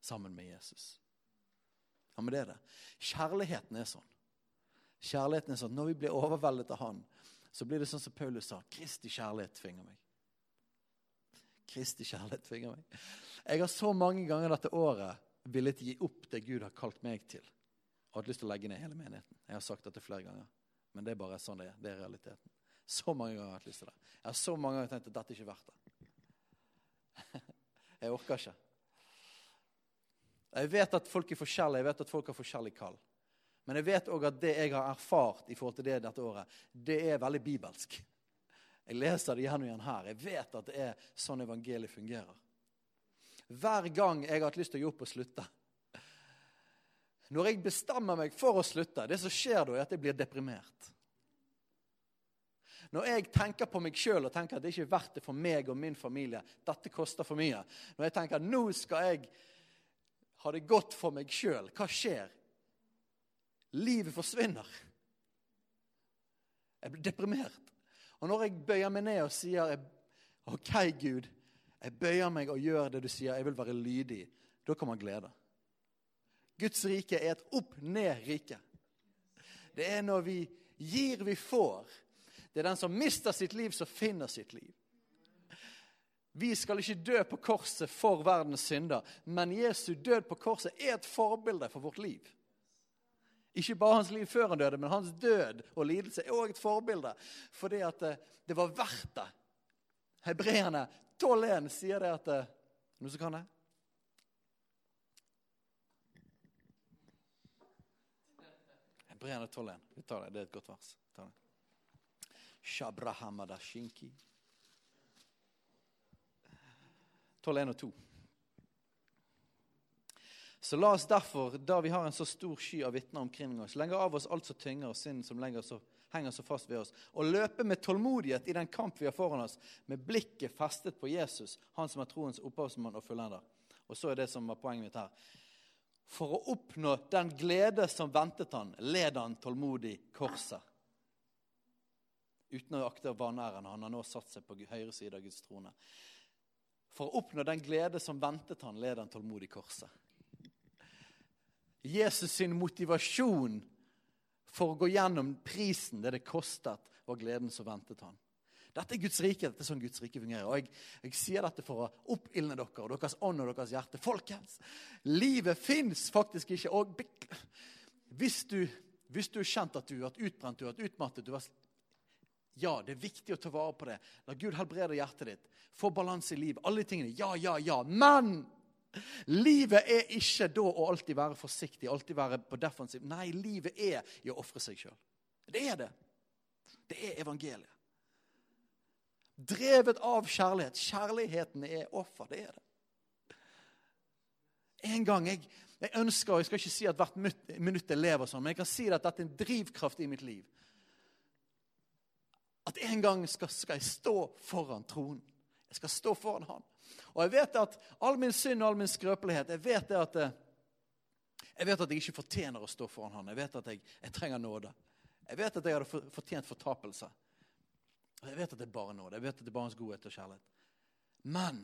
sammen med Jesus. Ja, men det er det. Kjærligheten er sånn. Kjærligheten er sånn, Når vi blir overveldet av Han, så blir det sånn som Paulus sa. Kristi kjærlighet tvinger meg. Kristi kjærlighet tvinger meg. Jeg har så mange ganger dette året villet gi opp det Gud har kalt meg til. Og hatt lyst til å legge ned hele menigheten. Jeg har sagt dette flere ganger. Men det er bare sånn det er. Det er realiteten. Så mange ganger har jeg hatt lyst til det. Jeg har så mange ganger tenkt at dette er ikke verdt det. Jeg orker ikke. Jeg vet at folk er forskjellige, jeg vet at folk har forskjellig kall. Men jeg vet òg at det jeg har erfart i forhold til det dette året, det er veldig bibelsk. Jeg leser det igjen og igjen her. Jeg vet at det er sånn evangeliet fungerer. Hver gang jeg har hatt lyst til å gi opp og slutte Når jeg bestemmer meg for å slutte, det som skjer da, er at jeg blir deprimert. Når jeg tenker på meg sjøl og tenker at det ikke er verdt det for meg og min familie Dette koster for mye. Når jeg tenker at nå skal jeg ha det godt for meg sjøl, hva skjer? Livet forsvinner. Jeg blir deprimert. Og når jeg bøyer meg ned og sier OK, Gud, jeg bøyer meg og gjør det du sier, jeg vil være lydig, da kommer glede. Guds rike er et opp-ned-rike. Det er når vi gir, vi får. Det er den som mister sitt liv, som finner sitt liv. Vi skal ikke dø på korset for verdens synder, men Jesu død på korset er et forbilde for vårt liv. Ikke bare hans liv før han døde, men hans død og lidelse er òg et forbilde. Fordi at det, det var verdt det. Hebreerne 12.1 sier det at Noen som kan det? Hebreerne 12.1. Vi tar det. Det er et godt vers. Ta det. Shabrahamadashinki. 12.1 og 2. Så la oss derfor, da vi har en så stor sky av vitner omkring oss, legge av oss alt som tynger og synd som så, henger så fast ved oss, og løpe med tålmodighet i den kamp vi har foran oss, med blikket festet på Jesus, han som er troens opphavsmann og fullender. Og så er det som var poenget mitt her. For å oppnå den glede som ventet han, led han tålmodig korset. Uten å akte vanæren. Han har nå satt seg på høyre side av Guds trone. For å oppnå den glede som ventet han, led han tålmodig korset. Jesus sin motivasjon for å gå gjennom prisen det det kostet, var gleden som ventet han. Dette er Guds rike. dette er sånn Guds rike fungerer. Og jeg, jeg sier dette for å oppildne dere og deres ånd og deres hjerte. Folkens, livet fins faktisk ikke. Og hvis du, hvis du har kjent at du har vært utbrent, du har vært utmattet du har Ja, det er viktig å ta vare på det. La Gud helbrede hjertet ditt. Få balanse i livet. Alle de tingene. Ja, ja, ja. Men Livet er ikke da å alltid være forsiktig, alltid være på defensiv. Nei, livet er i å ofre seg sjøl. Det er det. Det er evangeliet. Drevet av kjærlighet. Kjærligheten er offer. Det er det. En gang jeg, jeg ønsker, Jeg skal ikke si at hvert minutt jeg lever sånn, men jeg kan si at dette er en drivkraft i mitt liv. At en gang skal, skal jeg stå foran tronen. Jeg skal stå foran Han. Og jeg vet at all min synd og all min skrøpelighet Jeg vet at eh, jeg vet at jeg ikke fortjener å stå foran Han. Jeg vet at jeg, jeg trenger nåde. Jeg vet at jeg hadde fortjent fortapelse. Og jeg vet at det er bare nåde. Jeg vet at det er bare hans godhet og kjærlighet. Men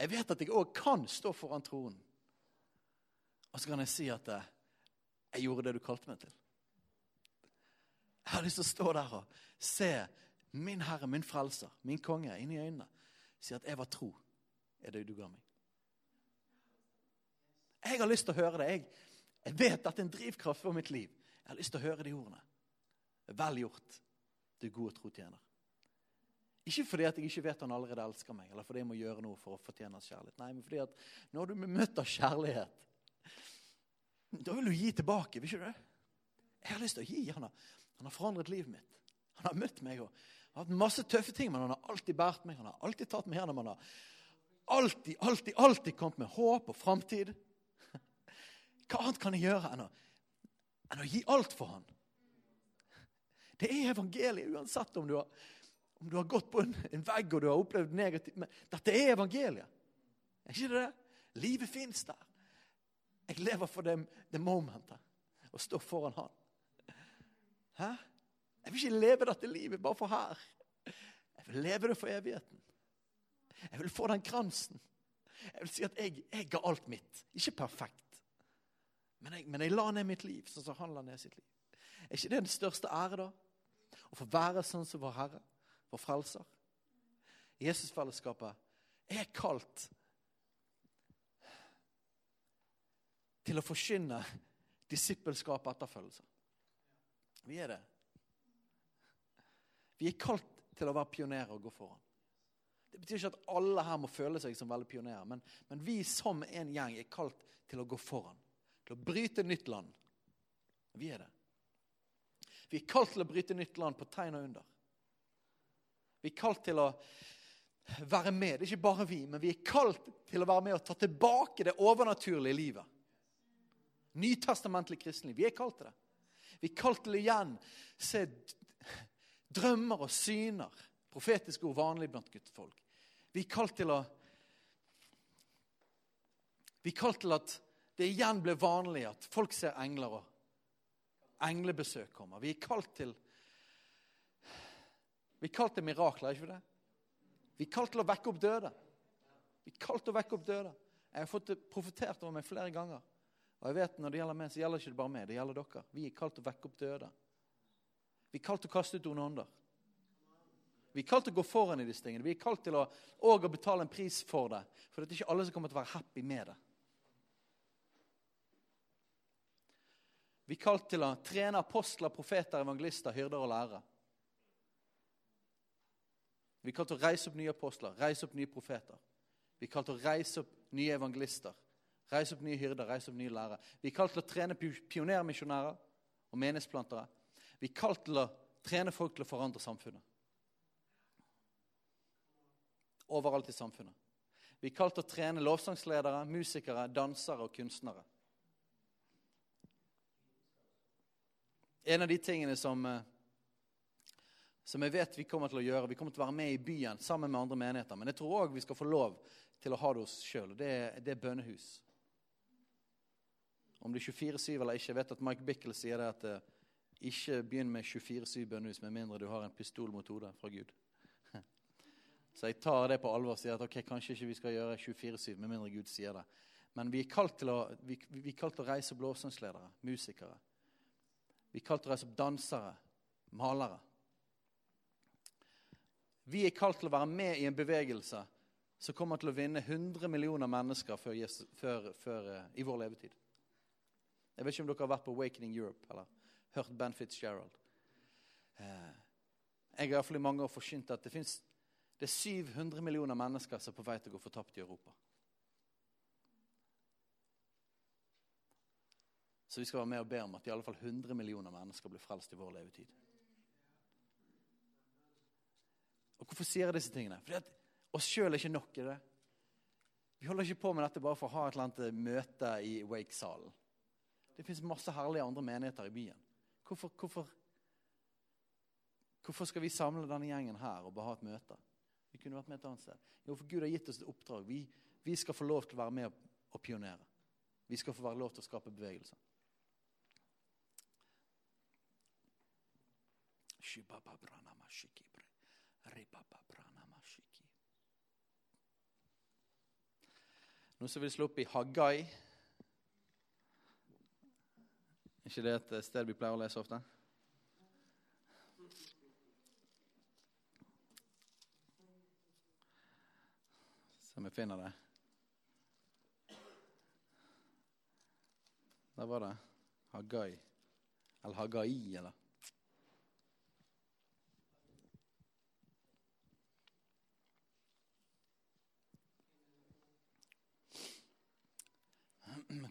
jeg vet at jeg òg kan stå foran tronen. Og så kan jeg si at eh, jeg gjorde det du kalte meg til. Jeg har lyst til å stå der og se min Herre, min Frelser, min konge, inn i øynene. Si at jeg var tro, er det du ga meg. Jeg har lyst til å høre det. Jeg, vet at det er en drivkraft for mitt liv. Jeg har lyst til å høre de ordene. Vel gjort, du gode trotjener. Ikke fordi at jeg ikke vet han allerede elsker meg, eller fordi jeg må gjøre noe for å fortjene hans kjærlighet. Nei, men fordi at når du blir møtt av kjærlighet, da vil du gi tilbake, vil ikke du det? Jeg har lyst til å gi. Han har, han har forandret livet mitt. Han har møtt meg og hatt masse tøffe ting, men han har alltid båret meg. Han har alltid tatt meg gjennom. Han har alltid, alltid, alltid kommet med håp og framtid. Hva annet kan jeg gjøre enn å, enn å gi alt for han? Det er evangeliet, uansett om du har, om du har gått på en, en, vegg og du har opplevd negativt. Men dette er evangeliet. Er ikke det det? Livet fins der. Jeg lever for det, det momentet. Å stå foran Han. Hæ? Jeg vil ikke leve dette livet bare for her. Jeg vil leve det for evigheten. Jeg vil få den kransen. Jeg vil si at jeg, jeg ga alt mitt. Ikke perfekt. Men jeg, men jeg la ned mitt liv sånn som han la ned sitt liv. Er ikke det den største ære, da? Å få være sånn som vår Herre, vår Frelser. Jesusfellesskapet er kalt til å forkynne disippelskap og etterfølgelse. Vi er det. Vi er kalt til å være pionerer og gå foran. Det betyr ikke at alle her må føle seg som veldig pionerer, men, men vi som en gjeng er kalt til å gå foran. Til å bryte nytt land. Vi er det. Vi er kalt til å bryte nytt land på tegn og under. Vi er kalt til å være med. Det er ikke bare vi, men vi er kalt til å være med og ta tilbake det overnaturlige livet. Nytestamentlig kristenliv. Vi er kalt til det. Vi er kalt til å igjen se drømmer og syner. Profetiske ord vanlig blant guttefolk. Vi er kalt til å Vi er kalt til at det igjen blir vanlig at folk ser engler, og englebesøk kommer. Vi er kalt til Vi er kalt til mirakler, er ikke det? Vi er kalt til å vekke opp døde. Vi er kalt til å vekke opp døde. Jeg har fått det profetert over meg flere ganger. Og jeg vet Når det gjelder meg, så gjelder det ikke bare meg, det gjelder dere. Vi er kalt til å vekke opp døde. Vi er kalt til å kaste ut onde ånder. Vi er kalt til å gå foran i disse tingene. Vi er kalt til å, å betale en pris for det. For det er ikke alle som kommer til å være happy med det. Vi er kalt til å trene apostler, profeter, evangelister, hyrder og lærere. Vi er kalt til å reise opp nye apostler, reise opp nye profeter. Vi er kalt til å reise opp nye evangelister, reise opp nye hyrder, reise opp nye lærere. Vi er kalt til å trene pionermisjonærer og menighetsplantere. Vi er kalt til å trene folk til å forandre samfunnet overalt i samfunnet. Vi er kalt til å trene lovsangsledere, musikere, dansere og kunstnere. En av de tingene som, eh, som jeg vet vi kommer til å gjøre Vi kommer til å være med i byen sammen med andre menigheter. Men jeg tror òg vi skal få lov til å ha det hos sjøl. Det, det er bønnehus. Om det er 24-7 eller ikke. Jeg vet at Mike Bickle sier det at uh, ikke begynn med 24-7 bønnehus med mindre du har en pistol mot hodet fra Gud. Så jeg tar det på alvor og sier at ok, kanskje ikke vi skal gjøre 24-7, med mindre Gud sier det. Men vi er kalt til å, vi, vi er kalt til å reise opp lovsangsledere, musikere. Vi er kalt til å reise opp dansere, malere. Vi er kalt til å være med i en bevegelse som kommer til å vinne 100 millioner mennesker før, før, før, uh, i vår levetid. Jeg vet ikke om dere har vært på Awakening Europe eller hørt Ben Fitzgerald. Uh, jeg har iallfall i mange år forkynt at det fins det er 700 millioner mennesker som er på vei til å gå fortapt i Europa. Så vi skal være med og be om at i alle fall 100 millioner mennesker blir frelst i vår levetid. Og Hvorfor sier jeg disse tingene? Fordi at oss sjøl er ikke nok i det. Vi holder ikke på med dette bare for å ha et eller annet møte i Wake-salen. Det fins masse herlige andre menigheter i byen. Hvorfor, hvorfor, hvorfor skal vi samle denne gjengen her og bare ha et møte? Vi kunne vært med et annet sted. Jo, for Gud har gitt oss et oppdrag. Vi, vi skal få lov til å være med og pionere. Vi skal få være lov til å skape bevegelser. Nå som vil slå opp i Haggai. Er ikke det et sted vi pleier å lese ofte? Så vi finner det. Der var det. Hagai. Eller Hagai, eller?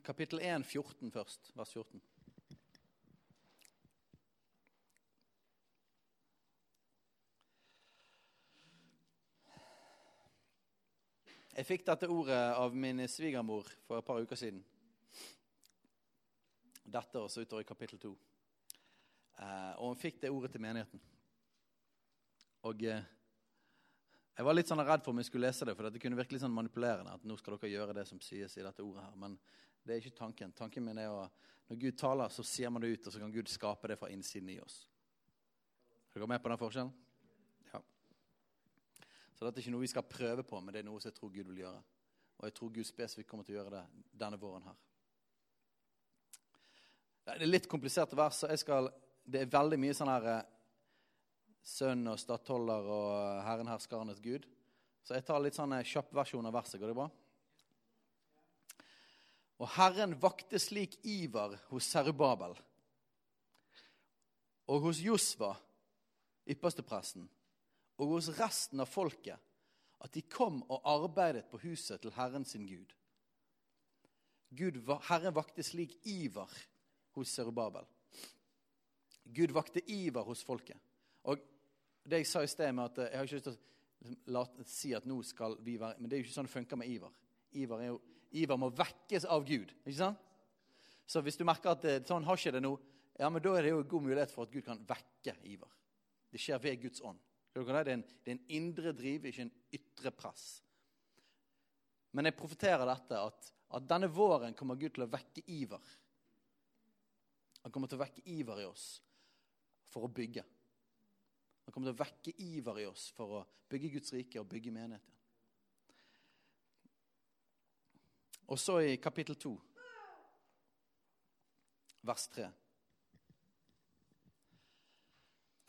Kapittel 1, 14 først. Vers 14. Jeg fikk dette ordet av min svigermor for et par uker siden. Dette også utover i kapittel to. Eh, og hun fikk det ordet til menigheten. Og eh, jeg var litt sånn redd for om jeg skulle lese det, for det kunne virke litt sånn manipulerende. At nå skal dere gjøre det som sies i dette ordet her. Men det er ikke tanken. Tanken min er å Når Gud taler, så ser man det ut, og så kan Gud skape det fra innsiden i oss. Er dere med på den forskjellen? Så dette er ikke noe vi skal prøve på, men det er noe som jeg tror Gud vil gjøre. Og jeg tror Gud spesifikt kommer til å gjøre det denne våren her. Det er litt kompliserte vers, så jeg skal, det er veldig mye sånn her eh, Sønn og stattholder og Herren herskarenes Gud. Så jeg tar litt sånn eh, kjapp versjon av verset. Går det bra? Og Herren vakte slik iver hos Serubabel og hos Josva, ypperstepresten, og hos resten av folket, at de kom og arbeidet på huset til Herren sin Gud. Gud Herren vakte slik iver hos Serubabel. Gud vakte iver hos folket. Og det jeg sa i sted med at Jeg har ikke lyst til å si at nå skal vi være Men det er jo ikke sånn det funker med iver. Iver, jo, iver må vekkes av Gud. ikke sant? Så hvis du merker at sånn har ikke det nå, ja, men da er det jo en god mulighet for at Gud kan vekke iver. Det skjer ved Guds ånd. Det er en, det er en indre driv, ikke en ytre press. Men jeg profeterer dette, at, at denne våren kommer Gud til å vekke iver. Han kommer til å vekke iver i oss for å bygge. Han kommer til å vekke iver i oss for å bygge Guds rike og bygge menigheten. Og så i kapittel 2, vers 3.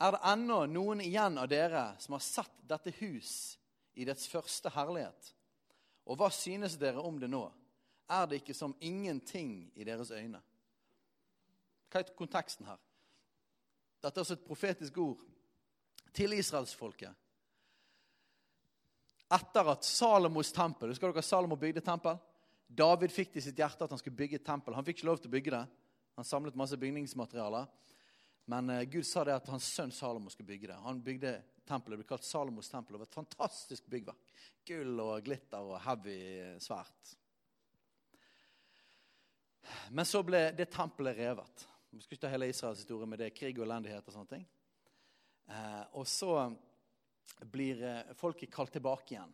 Er det ennå noen igjen av dere som har sett dette hus i dets første herlighet? Og hva synes dere om det nå? Er det ikke som ingenting i deres øyne? Hva er konteksten her? Dette er også et profetisk ord til israelsfolket. Etter at Salomos tempel Husker dere Salomo bygde tempel? David fikk det i sitt hjerte at han skulle bygge et tempel. Han fikk ikke lov til å bygge det. Han samlet masse bygningsmaterialer. Men uh, Gud sa det at hans sønn Salomo skulle bygge det. Han bygde tempelet. Det ble kalt Salomos tempel. Det var et fantastisk byggverk. Gull og glitter og heavy svært. Men så ble det tempelet revet. Vi skal ikke ta hele Israels historie med det, krig og elendighet og sånne ting. Uh, og så blir folket kalt tilbake igjen.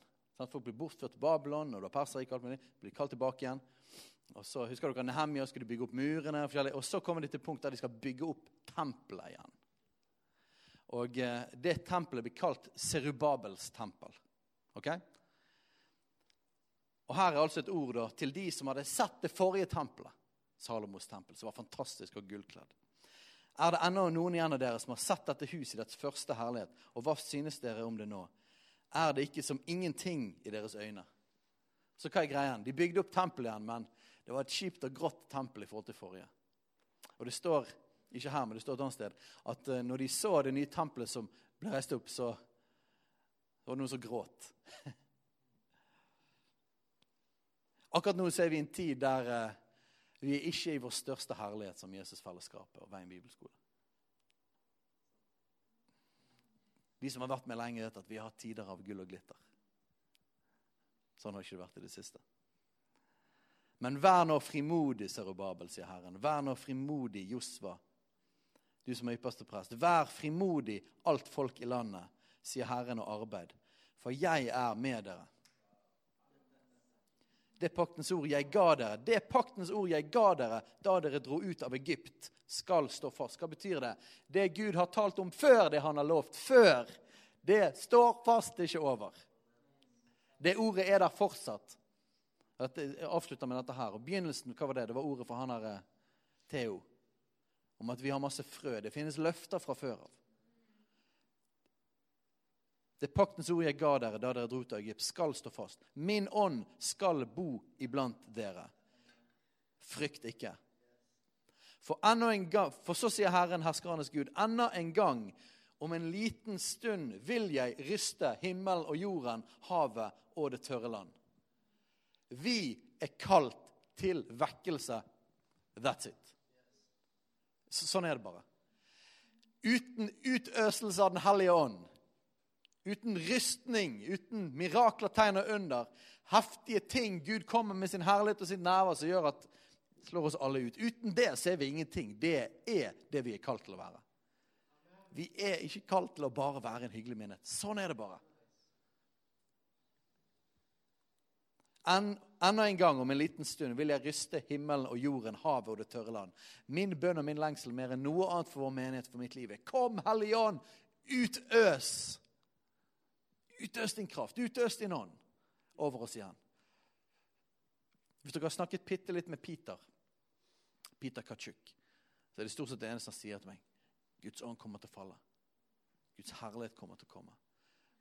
Folk blir bortført til Babylon, og det var perserriket, blir kalt tilbake igjen. Og så husker dere Nehemia skulle bygge opp murene. Og så kommer de til punkt der de skal bygge opp tempelet igjen. Og eh, det tempelet blir kalt Serubabels tempel. Ok? Og Her er altså et ord da, til de som hadde sett det forrige tempelet, Salomos tempel, som var fantastisk og gullkledd. Er det ennå noen igjen av dere som har sett dette huset i dets første herlighet? Og hva synes dere om det nå? Er det ikke som ingenting i deres øyne? Så hva er greia? De bygde opp tempelet igjen, men det var et kjipt og grått tempel i forhold til forrige. Og det står ikke her, men det står et annet sted, at uh, når de så det nye tempelet som ble reist opp, så var det noen som gråt. Akkurat nå så er vi en tid der uh, vi er ikke i vår største herlighet som Jesusfellesskapet og Veien bibelskole. De som har vært med lenge, vet at vi har hatt tider av gull og glitter. Sånn har ikke det vært i det siste. Men vær nå frimodig, Serubabel, sier Herren. Vær nå frimodig, Josva, du som er ypperste prest. Vær frimodig, alt folk i landet, sier Herren og arbeid. For jeg er med dere. Det paktens ord jeg ga dere, det paktens ord jeg ga dere da dere dro ut av Egypt, skal stå fast. Hva betyr det? Det Gud har talt om før det han har lovt. Før. Det står fast, det er ikke over. Det ordet er der fortsatt. Jeg avslutter med dette her. Og Begynnelsen hva var det? Det var ordet for han her eh, Theo. Om at vi har masse frø. Det finnes løfter fra før av. Det paktens ord jeg ga dere da dere dro til Egypt, skal stå fast. Min ånd skal bo iblant dere. Frykt ikke. For, en gang, for så sier Herren, herskernes Gud, enda en gang, om en liten stund, vil jeg ryste himmelen og jorden, havet og det tørre land. Vi er kalt til vekkelse. That's it. Sånn er det bare. Uten utøselse av Den hellige ånd, uten rystning, uten mirakler, tegn og under, heftige ting. Gud kommer med sin herlighet og sitt nærvær som gjør at slår oss alle ut. Uten det ser vi ingenting. Det er det vi er kalt til å være. Vi er ikke kalt til å bare være en hyggelig minnet. Sånn er det bare. En, enda en gang om en liten stund vil jeg ryste himmelen og jorden, havet og det tørre land. Min bønn og min lengsel mer enn noe annet for vår menighet for mitt liv Kom, Hellige Ånd, utøs! Utøs din kraft, utøs din ånd over oss igjen. Hvis dere har snakket bitte litt med Peter, Peter Kachuk, så er det stort sett det eneste han sier til meg. Guds ånd kommer til å falle. Guds herlighet kommer til å komme.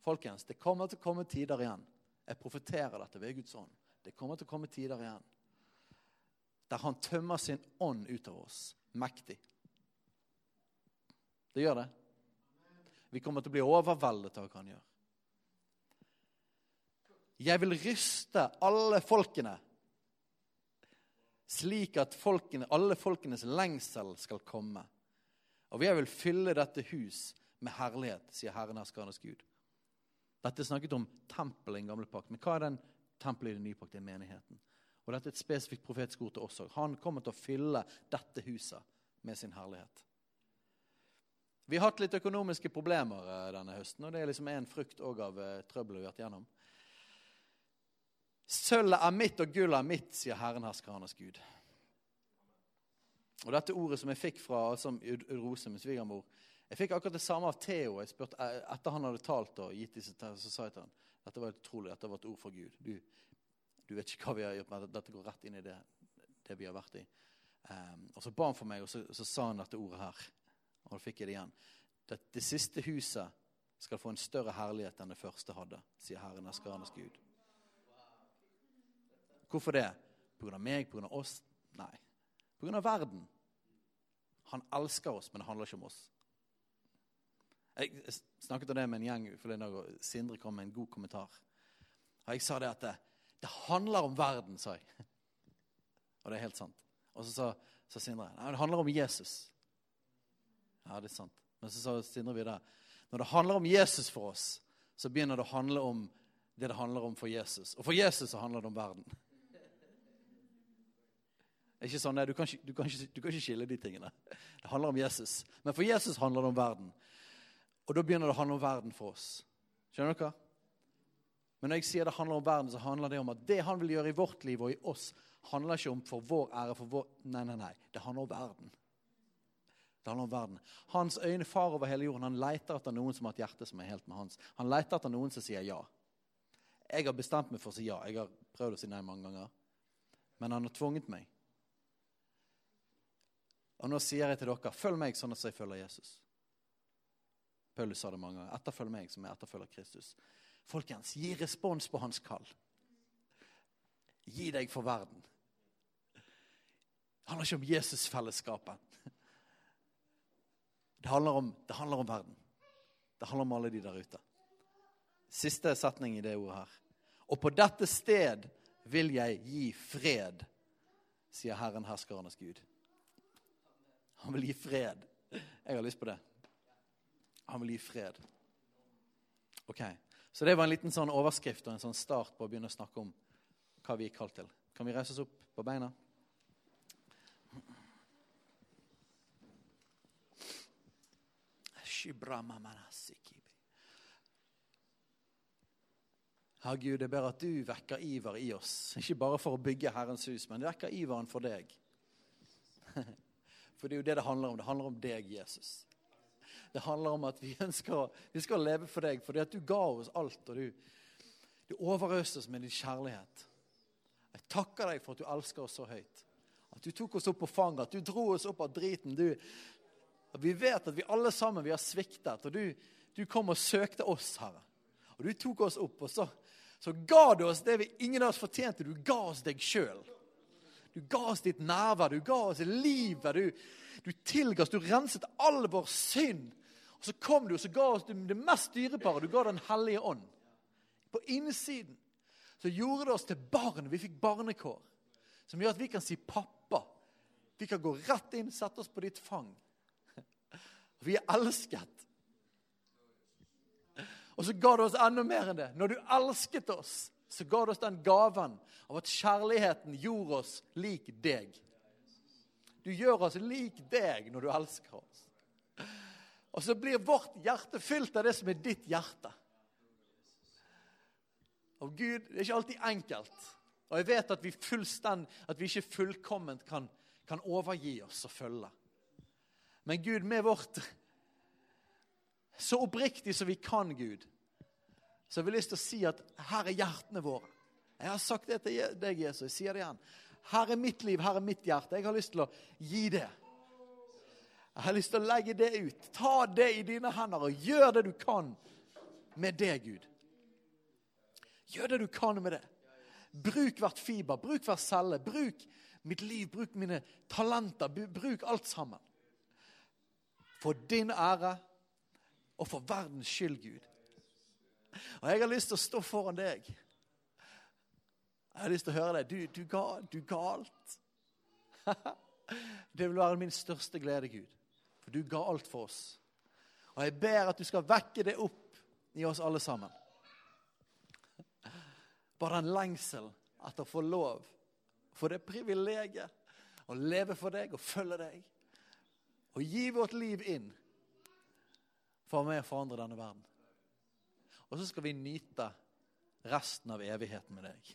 Folkens, det kommer til å komme tider igjen jeg profeterer dette ved Guds ånd. Det kommer til å komme tider igjen der han tømmer sin ånd ut av oss. Mektig. Det gjør det. Vi kommer til å bli overveldet av hva han gjør. Jeg vil ryste alle folkene, slik at folkene, alle folkenes lengsel skal komme. Og jeg vil fylle dette hus med herlighet, sier Herren herskernes Gud. Dette er snakket om tempelet i den gamle pakt. Men hva er den tempelet i den nye pakt? Det er menigheten. Og dette er et spesifikt profetisk ord til oss òg. Han kommer til å fylle dette huset med sin herlighet. Vi har hatt litt økonomiske problemer eh, denne høsten, og det er liksom en frukt av uh, trøbbelet vi har vært gjennom. Sølvet er mitt, og gullet er mitt, sier Herren herskernes Gud. Og dette ordet som jeg fikk fra altså, Rose, min svigermor, jeg fikk akkurat det samme av Theo. Jeg spurte, eh, etter han hadde talt og gitt disse så sa jeg til han, dette var utrolig, dette var et ord fra Gud. Du, du vet ikke hva vi har gjort, men dette går rett inn i det, det vi har vært i. Um, og Så ba han for meg, og så, så, sa han dette ordet her. Og da fikk jeg det igjen. Det, det siste huset skal få en større herlighet enn det første hadde, sier Herren Eskaranes Gud. Hvorfor det? På grunn av meg? På grunn av oss? Nei. Pga. verden. Han elsker oss, men det handler ikke om oss. Jeg snakket om det med en gjeng forleden dag, og Sindre kom med en god kommentar. Og Jeg sa det at det, det handler om verden, sa jeg. Og det er helt sant. Og så sa, sa Sindre nei, det handler om Jesus. Ja, det er sant. Men så sa Sindre videre når det handler om Jesus for oss, så begynner det å handle om det det handler om for Jesus. Og for Jesus så handler det om verden. Det er ikke sånn, du, kan ikke, du, kan ikke, du kan ikke skille de tingene. Det handler om Jesus. Men for Jesus handler det om verden. Og da begynner det å handle om verden for oss. Skjønner dere? Men når jeg sier det handler om verden, så handler det om at det han vil gjøre i vårt liv og i oss, handler ikke om for vår ære, for vår Nei, nei, nei. Det handler om verden. Det handler om verden. Hans øyne far over hele jorden. Han leter etter noen som har et hjerte som er helt med hans. Han leter etter noen som sier ja. Jeg har bestemt meg for å si ja. Jeg har prøvd å si nei mange ganger. Men han har tvunget meg. Og nå sier jeg til dere, følg meg sånn at jeg følger Jesus. Paulus sa det mange ganger. Etterfølg meg som jeg etterfølger Kristus. Folkens, gi respons på hans kall. Gi deg for verden. Det handler ikke om Jesusfellesskapet. Det det handler om verden. Det handler om alle de der ute. Siste setning i det ordet her. Og på dette sted vil jeg gi fred, sier Herren herskernes Gud. Han vil gi fred. Jeg har lyst på det. Han vil gi fred. Ok, Så det var en liten sånn overskrift og en sånn start på å begynne å snakke om hva vi er kalt til. Kan vi reise oss opp på beina? Herre Gud, jeg ber at du vekker iver i oss. Ikke bare for å bygge Herrens hus, men vekker iveren for deg. For det er jo det det handler om. Det handler om deg, Jesus. Det handler om at vi ønsker vi skal leve for deg fordi at du ga oss alt. og du, du overøste oss med din kjærlighet. Jeg takker deg for at du elsker oss så høyt. At du tok oss opp på fanget, at du dro oss opp av driten. Du, vi vet at vi alle sammen vi har sviktet, og du, du kom og søkte oss, Herre. Og du tok oss opp, og så, så ga du oss det vi ingen av oss fortjente. Du ga oss deg sjøl. Du ga oss ditt nærvær, du ga oss livet. Du, du tilga oss, du renset all vår synd. Og Så kom du og så ga oss det mest dyrebare. Du ga Den hellige ånd. På innsiden så gjorde det oss til barn. Vi fikk barnekår. Som gjør at vi kan si 'pappa'. Vi kan gå rett inn, sette oss på ditt fang. Vi er elsket. Og så ga du oss enda mer enn det. Når du elsket oss, så ga du oss den gaven av at kjærligheten gjorde oss lik deg. Du gjør oss lik deg når du elsker oss. Og så blir vårt hjerte fylt av det som er ditt hjerte. Og Gud, Det er ikke alltid enkelt. Og jeg vet at vi, at vi ikke fullkomment kan, kan overgi oss og følge. Men Gud, med vårt Så oppriktig som vi kan, Gud, så har vi lyst til å si at her er hjertene våre. Jeg har sagt det til deg, Jesus. Jeg sier det igjen. Her er mitt liv, her er mitt hjerte. Jeg har lyst til å gi det. Jeg har lyst til å legge det ut. Ta det i dine hender og gjør det du kan med det, Gud. Gjør det du kan med det. Bruk hvert fiber, bruk hver celle. Bruk mitt liv, bruk mine talenter. Bruk alt sammen. For din ære og for verdens skyld, Gud. Og jeg har lyst til å stå foran deg. Jeg har lyst til å høre deg. Du, du, ga, du galt. Det vil være min største glede, Gud. For du ga alt for oss. Og jeg ber at du skal vekke det opp i oss alle sammen. Bare den lengselen etter å få lov, for det privilegiet å leve for deg og følge deg. Og gi vårt liv inn for å være med og forandre denne verden. Og så skal vi nyte resten av evigheten med deg.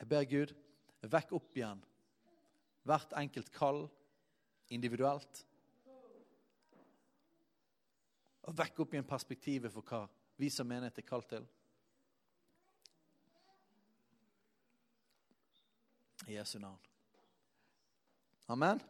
Jeg ber Gud, vekk opp igjen hvert enkelt kall individuelt. Og vekk opp igjen perspektivet for hva vi som menighet er kalt til. I Jesu navn. Amen.